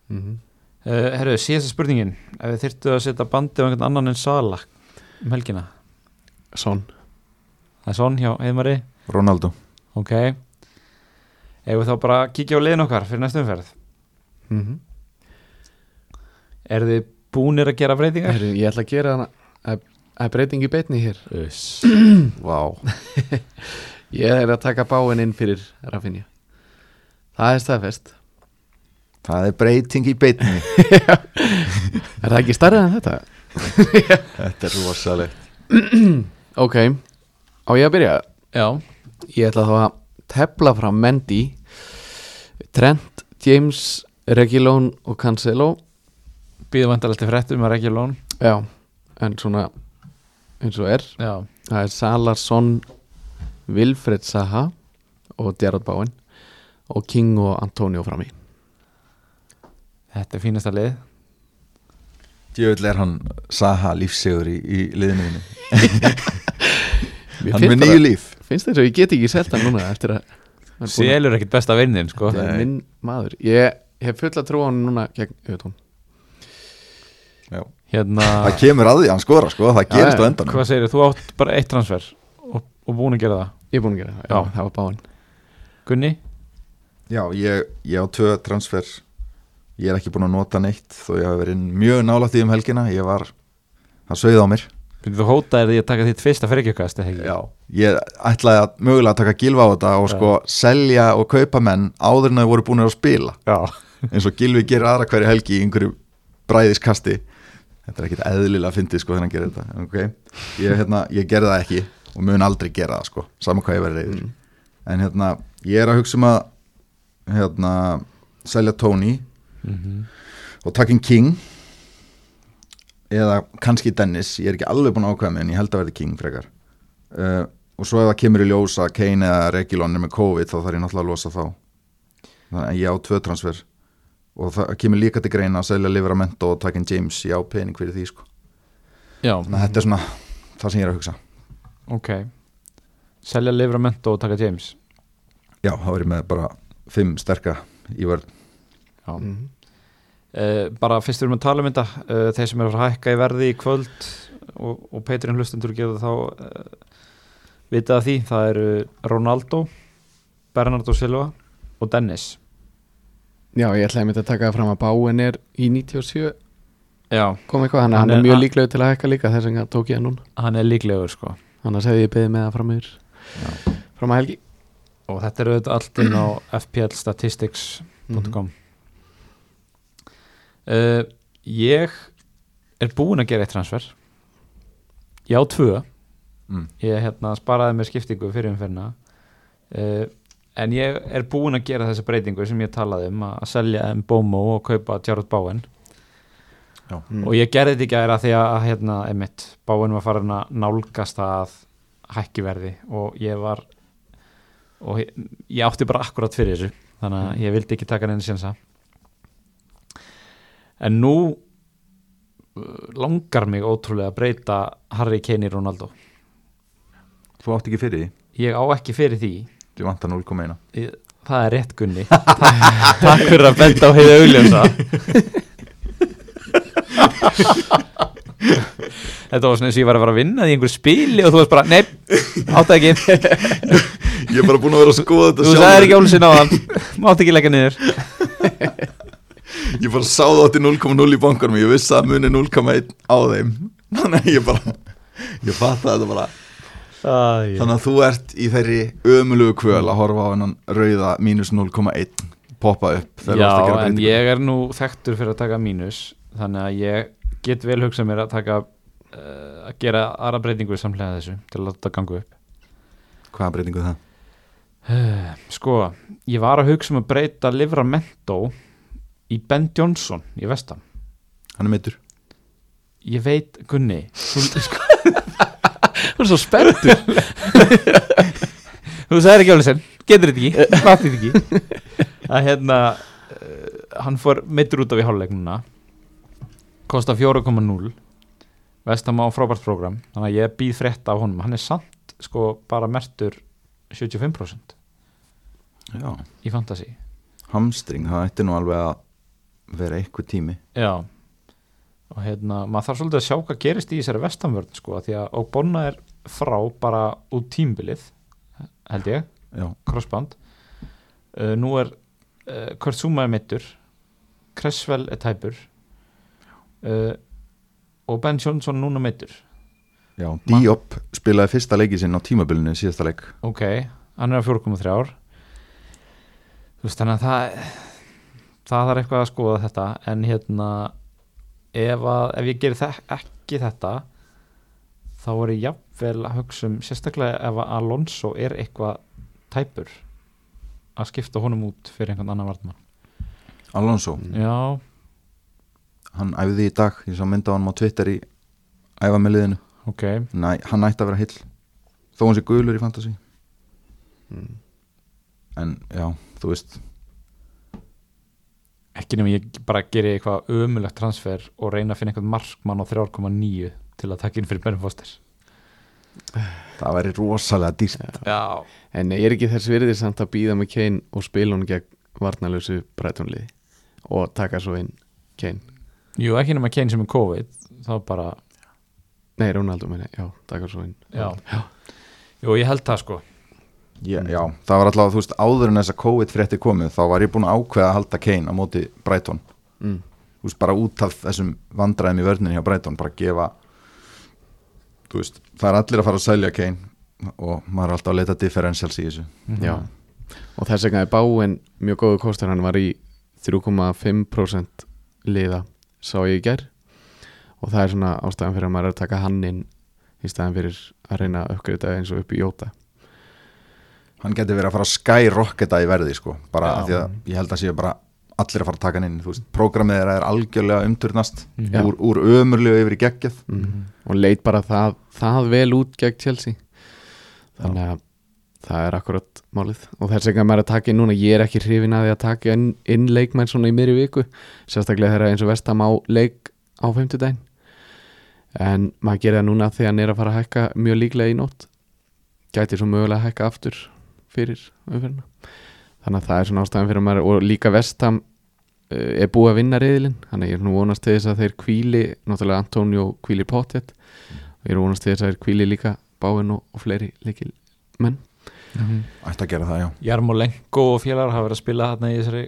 Mm -hmm. uh, Herru, síðasta spurningin. Ef þið þyrftu að setja bandi á einhvern annan en Sala um helgina? Son. Það er svon hjá Heiðmari. Ronaldo. Ok ef við þá bara kíkja á liðin okkar fyrir næstum umferð? Mm -hmm. eru þið búnir að gera breytingar? Heru, Ég ætla að gera hana að, að breyting í beitni hér. Vá. Ég er að taka báin inn fyrir Rafinha. Það er staðfest. Það er breyting í beinni. Er það ekki starrið en þetta? Þetta er rosalegt. Ok, á ég að byrja? Já, Ég ætla þá að tefla fram Mendy Trent, James, Regilón og Cancelo. Býðu vantalegt til fréttum að Reggie Lón Já, en svona eins og er. Já, Það er Salarsson Vilfred Saha og Gerard Bowen og King og Antonio fram í. Þetta er fínasta lið. Djöfull er hann Saha lífsegur í, í liðinu Hann með nýju líf finnst þess að ég get ekki selt hann núna eftir að er að- Selur ekkit besta vinnin sko. Þetta er minn maður. Ég hef fulla trú á hann núna gegn Já. hérna, Það kemur að því, hann skora sko, það gerist já, á endanum. Hvað segir þú átt bara eitt transfer og, og búin að gera það? Ég er búin að gera það, já, Já. það var báinn Gunni, Já, ég, ég á tvö transfer. Ég er ekki búin að nota neitt þó ég hafi verið mjög nálægt því um helgina. Ég var, það sögði á mér byrjuð þú hótaðir því að taka þitt fyrsta fergjörkast eða ekki? Já, ég ætlaði að mögulega að taka gilva á þetta og sko selja og kaupa menn áður en þau voru búin að spila. Já, eins og Gilvi gerir aðra hverju helgi í einhverju bræðiskasti. Þetta er ekkit eðlilega að fyndi sko þegar hann gerir þetta okay. ég, hérna, ég gerði það ekki og mun aldrei gera það sko saman hvað ég verið reyður en hérna, ég er að hugsa um að hérna, selja Tony mm og takin King eða kannski Dennis ég er ekki alveg búin að ákveða mig en ég held að verði King frekar. Uh, og svo ef það kemur í ljósa Kane eða Regilon er með COVID þá þarf ég náttúrulega að losa þá. Þannig að ég á tvö transfer. Og það kemur líka til greina að selja Livramento og takin James. Ég á pening fyrir því sko. Já, þannig að þetta er svona það sem ég er að hugsa. Ok. Selja Livramento og taka James. Já, þá er ég með bara fimm sterka í vörð Já. Mm. Uh, bara fyrst við erum að tala um þetta uh, þeir sem eru að að hækka í verði í kvöld og, og Petrinn hlustendur getur þá uh, vitað því. Það eru Ronaldo Bernardo Silva og Dennis. Já, ég ætlaði að taka það fram að báinn er í 97 já, kom eitthvað, hann, Hann hann er mjög að- líklegur til að hækka líka þess vegna tók ég hann núna. Hann er líklegur sko. Annars hefði ég beðið með það fram yfir. Fram að helgi. Og þetta eru auðvitað allt inn á fplstatistics.com uh, ég er búinn að gera eitt transfer. Ég á tvö. Mm. ég hérna sparaði með skiptingu fyrir umferna uh, en ég er búinn að gera þessa breytingu sem ég talaði um að selja Mbomo og kaupa Jarrod Bowen. Mm. og ég gerði þetta ekki að því að hérna, einmitt, Bowen var farin að nálgast að hækkiverði og ég var og ég, ég átti bara akkurat fyrir þessu þannig að ég vildi ekki taka neina sjensa en nú uh, langar mig ótrúlega að breyta Harry Kane í Ronaldo. Þú átt ekki fyrir því? Ég á ekki fyrir því. Ég vantar 0,1 Ég- Það er rétt Gunni. Takk, fyrir að benda á heiðu augljósa. Þetta var svona eins og ég var að fara að vinna því einhver spili og þú veist bara, nei, átti ekki. Ég er bara búin að vera að skoða þetta Þú sagðir ekki ólusin á þann Mátti ekki leggja niður Ég bara sá það átti 0,0 í bankanum Ég vissi að muni 0,1 á þeim. Þannig að ég bara Ég fatt að þetta bara. Æ, Þannig að þú ert í þeirri ömulugu kvöl að horfa á hennan rauða mínus 0,1 poppa upp Já, en ég er nú þekktur fyrir að taka mínus Þannig að ég get vel hugsað mér að taka uh, að gera aðra breytingu samlega þessu til að láta þetta ganga upp. Hvaða breytingu það? Sko, ég var að hugsa um að breyta Livramento í Ben Johnson í vestam Hann er meittur Ég veit, Gunni þú, Þú er svo spenntur. Þú sagðir ekki alveg sen getur þetta ekki, mátti þetta ekki. Að hérna uh, hann fór meittur út af í hálfleiknuna kostar 4,0 vestam á frábært program þannig að ég býð frétt af honum. Hann er samt sko bara mertur 75% Já, í fantasy. Hamstring, það ætti nú alveg að vera eitthvað tími. Já. Og hérna, maður þarf svolítið að sjá hvað gerist í þessari vestamvörn sko, því að og Bonna er frá bara út tímbilið held ég Já, crossband. Uh, nú er uh, Kurt Zuma er mittur Cresswell er tæpur uh, og Ben Johnson núna mittur já Diop spilaði fyrsta leiki sinn á tímabilinu síðasta leik. Ok, hann er á 4,3 ár þú veist þannig að það það þarf eitthvað að skoða þetta en hérna ef, að, ef ég gerir þek, ekki þetta þá er ég jafnvel að hugsa um sérstaklega ef að Alonso er eitthvað tæpur að skipta honum út fyrir einhvern annan vartmann Alonso, já, hann æfði í dag ég sá mynda á hann á Twitter í æfa með liðinu ok. Næ, hann ætti að vera heill þó hann sé gulur í fantasy. Mm. en já, þú veist ekki nema ég bara geri eitthvað ömulegt transfer og reyna að finna einhvern markmann á 3,9 til að taka inn fyrir Ben Foster. Það væri rosalega dýrt. Já, En er ekki þess virðið samt að býða með Kane og spila hún gegn varnalösu brætonliði og taka svo inn Kane? Jú ekki nema Kane sem er COVID þá bara, Nei, Ronaldo meina, já, taka svo inn. Já, jú ég held það sko Já, já, það var alltaf, þú veist, áður en þess að COVID frétti komið, þá var ég búin að ákveða að halda Kane á móti Brighton. Mm. þú veist, bara út af þessum vandræðum í vörninni hjá Brighton, bara gefa þú veist, það er allir að fara að selja Kane og maður er alltaf að leita differentials í þessu. Já, og þess vegna er Báin mjög góðu kostur, hann var í 3,5% liða sá ég í ger og það er svona ástæðan fyrir að maður er að taka hann inn í staðan fyrir að reyna að uppgreita eins og upp í Jóta hann getur verið að fara að skyrocketa í verði sko, bara Já. því að ég held að séu bara allir að fara að taka hann inn, þú veist, prógramið þeirra er algjörlega umturnast. Já. úr, úr ömurlegu yfir í geggjað mm. og leit bara það, það vel út gegn Chelsea þannig að það er akkurat málið og þess vegna maður er að taka inn núna ég er ekki hrifin að því að taka inn, inn leikmenn svona í miðri viku sérstaklega þegar eins og vestam á leik á 50 daginn en maður gerir það núna að hann er að fara að hækka mjög líklega í nótt gæti svo mögulega að hækka aftur fyrir umferðina. Þannig að það er svona ástæðan fyrir maður og líka vestam uh, er búið að vinna reyðilinn þannig að ég er nú vonast til þess að þeir kvíli náttúrulega Antonio kvílir pottet og ég er vonast til þess að þeir kvíli líka báinn og, og fleiri líkil menn ætti að gera það, já. Jarmolenko og félagar hafa verið að spila þarna í þessari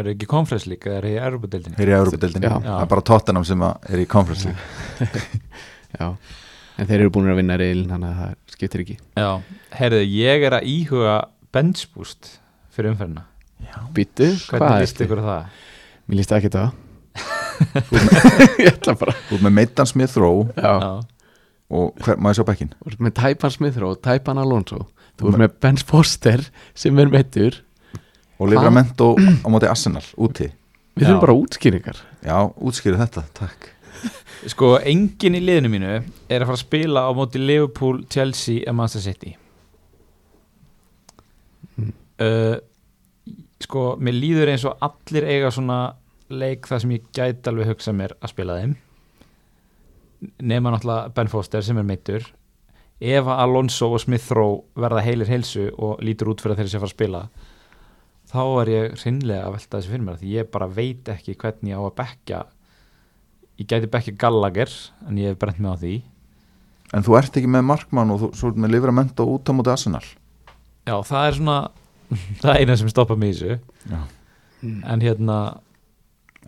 eru ekki konferens líka, eru í Þeir eru í Já. það er bara Tottenham sem að er í Conference League. Já, en þeir eru búin að vinna reyðilinn þannig að það skiptir ekki. Já, heyrðu, ég er að íhuga bench boost fyrir hvernig líst ykkur á það? Mér líst ekki það. Ég ætla bara Þú ert með Meitan Smith Rowe Já, og hver, maður sjá bekkin þú ert með Tæpan Smith og Tæpan Alonso. Þú ert með Ben Foster sem er meittur og Livramento á móti Arsenal, úti. Við þurfum bara útskýringar. Já, útskýru þetta, takk Sko, enginn í liðinu mínu er að fara að spila á móti Liverpool, Chelsea og Manchester City. Mm. uh, Sko, mér líður eins og allir eiga svona leik þar sem ég gæti alveg hugsa mér að spila þeim. Nema náttúrulega Ben Foster sem er meittur ef Alonso og Smith Rowe verða heilir heilsu og lítur út fyrir að þeir sé að fara að spila. Þá er ég hreinlega að velta þessu fyrir mér því ég bara veit ekki hvernig ég á að bekka ég gæti Becky Gallagher en ég hef brent mig á því. En þú ert ekki með markmann og þú ert með Livramento út á móti Arsenal. Já það er svona það er eina sem stoppa mig í þessu. Já. en hérna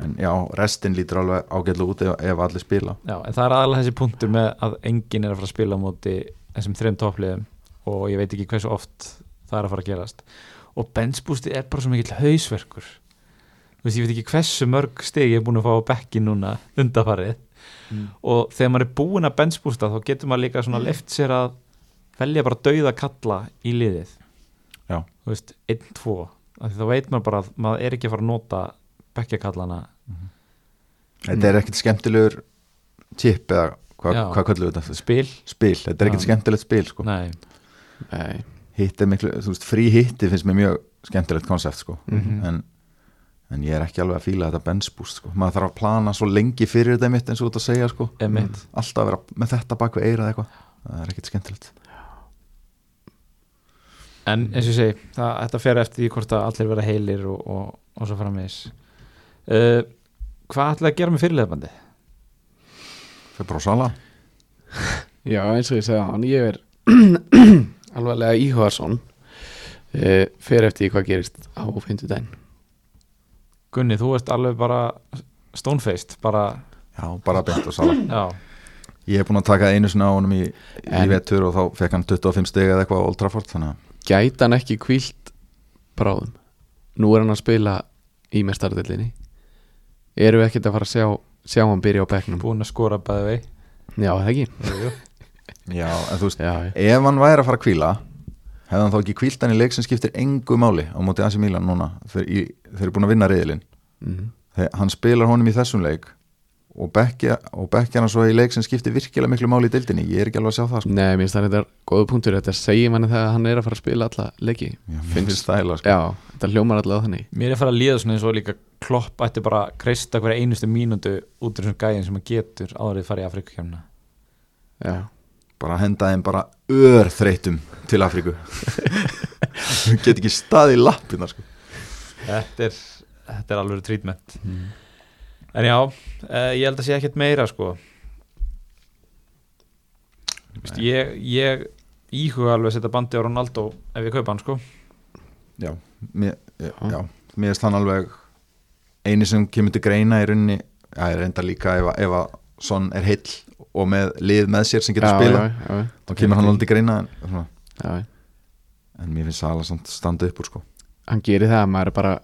En já, restin lítur alveg ágætlega út ef, ef allir spila. Já, en það er aðalega þessi punktur með að enginn er að fara að spila á móti þessum þreim toppliðum og ég veit ekki hversu oft það er að fara að gerast. Og benchbústi er bara svo mikill hausverkur þú veist ég veit ekki hversu mörg steg ég er búin að fá á bekki núna undafarið Mm. og þegar maður er búin að benchbústa þá getur maður líka svona left sér að velja bara dauða kalla í liðið Já. þú veist, 1-2 af því þá veit maður bara að maður er ekki að fara að nota bekkjakallana Þetta er ekkert skemmtilegur chip eða hvað Já. hva kallum við þetta? spil Spil, þetta er ekkert skemmtilegt spil sko. Nei, Nei, Hitt er miklu, þú veist, frí hitti finnst mér mjög skemmtilegt konsept sko. Mhm. en, en ég er ekki alveg að fíla þetta benchboost sko. maður þarf að plana svo lengi fyrir þetta mitt eins og þú ert að segja sko. emitt alltaf að vera með þetta bak við eirað eitthvað. Það er ekkert skemmtilegt. En eins og ég segi, það, þetta fer eftir því hvort að allir vera heilir og, og, og svo framvegis. Uh, Hvað ætlaði að gera með fyrirleðbandi? fyrir bara á sala. Já eins og ég segja hann ég er alvarlega íhugaðsson e, fer eftir því hvað gerist á fimmtudaginn Gunni, þú ert alveg bara stonefaced, bara, já, bara beint á sala já. Ég hef búin að taka einu sinna á honum í, í vetur og þá fekk hann 25 steg eða eitthvað á Old Trafford þannig gæti hann ekki kvílt bráðum? Nú er hann að spila í mestardellinni erum við ekkert að fara að sjá sjá hann byrja á bekknum? Búin að skora bæði vei já, það ekki? Já, en þú veist, já, ef hann væri að fara að kvíla hefði hann þá ekki kvílt hann í leik sem skiptir engu máli á móti Asi Milan núna þeir, í, þeir eru búin að vinna reyðilinn mm Þeir, hann spilar honum í þessum leik og bekkja, og bekkja hann svo í leik sem skiptir virkilega miklu máli í deildinni. Ég er ekki alveg að sjá það sko. Nei, mér finnst það þetta góða punktur. Þetta segir manni þegar hann er að fara að spila alla leiki. Já, Finnst- finnst það eiginlega, sko. Já, þetta hljómar allavega þannig. Mér er að fara að líða svona eins og líka klopp ætti bara að kreista hverja einustu mínútu út úr þessum gæðin sem hann getur áður að fara í Afrikakefna Já, bara henda þeim bara ör þreytum til Afríku. Get ekki staði í lappina sko. Þetta er, þetta er alveg treatment. En já, uh, ég held að sé ekkert meira sko. Vist, ég, ég íhuga alveg að setja bandi á Ronaldo ef ég kaupa hann sko. Já, mér, já, mér finnst hann alveg eini sem kemur til greina í rauninni já, ég reynda líka ef, að- ef að Son er heill og með lið með sér sem getur já, spila já, já, þá kemur hann alveg til greina en, en mér finnst Sala standa upp úr sko. Hann gerir það, maður er bara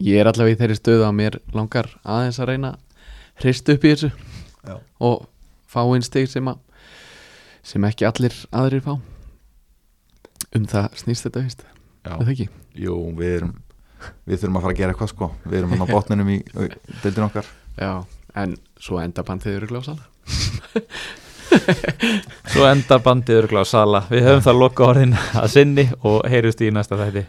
Ég er allavega í þeirri stöðu að mér langar aðeins að reyna hrist upp í þessu Já. og fá einn stig sem að sem ekki allir aðrir fá. Um það snýst þetta er það ekki? jú, við erum við þurfum að fara að gera eitthvað sko. við erum hann á botninum í í deildin okkar. Já, en svo enda bandið eru glásala Svo endar bandið örgla á sala. Við höfum það loka orðin að sinni og heyrjumst í næsta þætti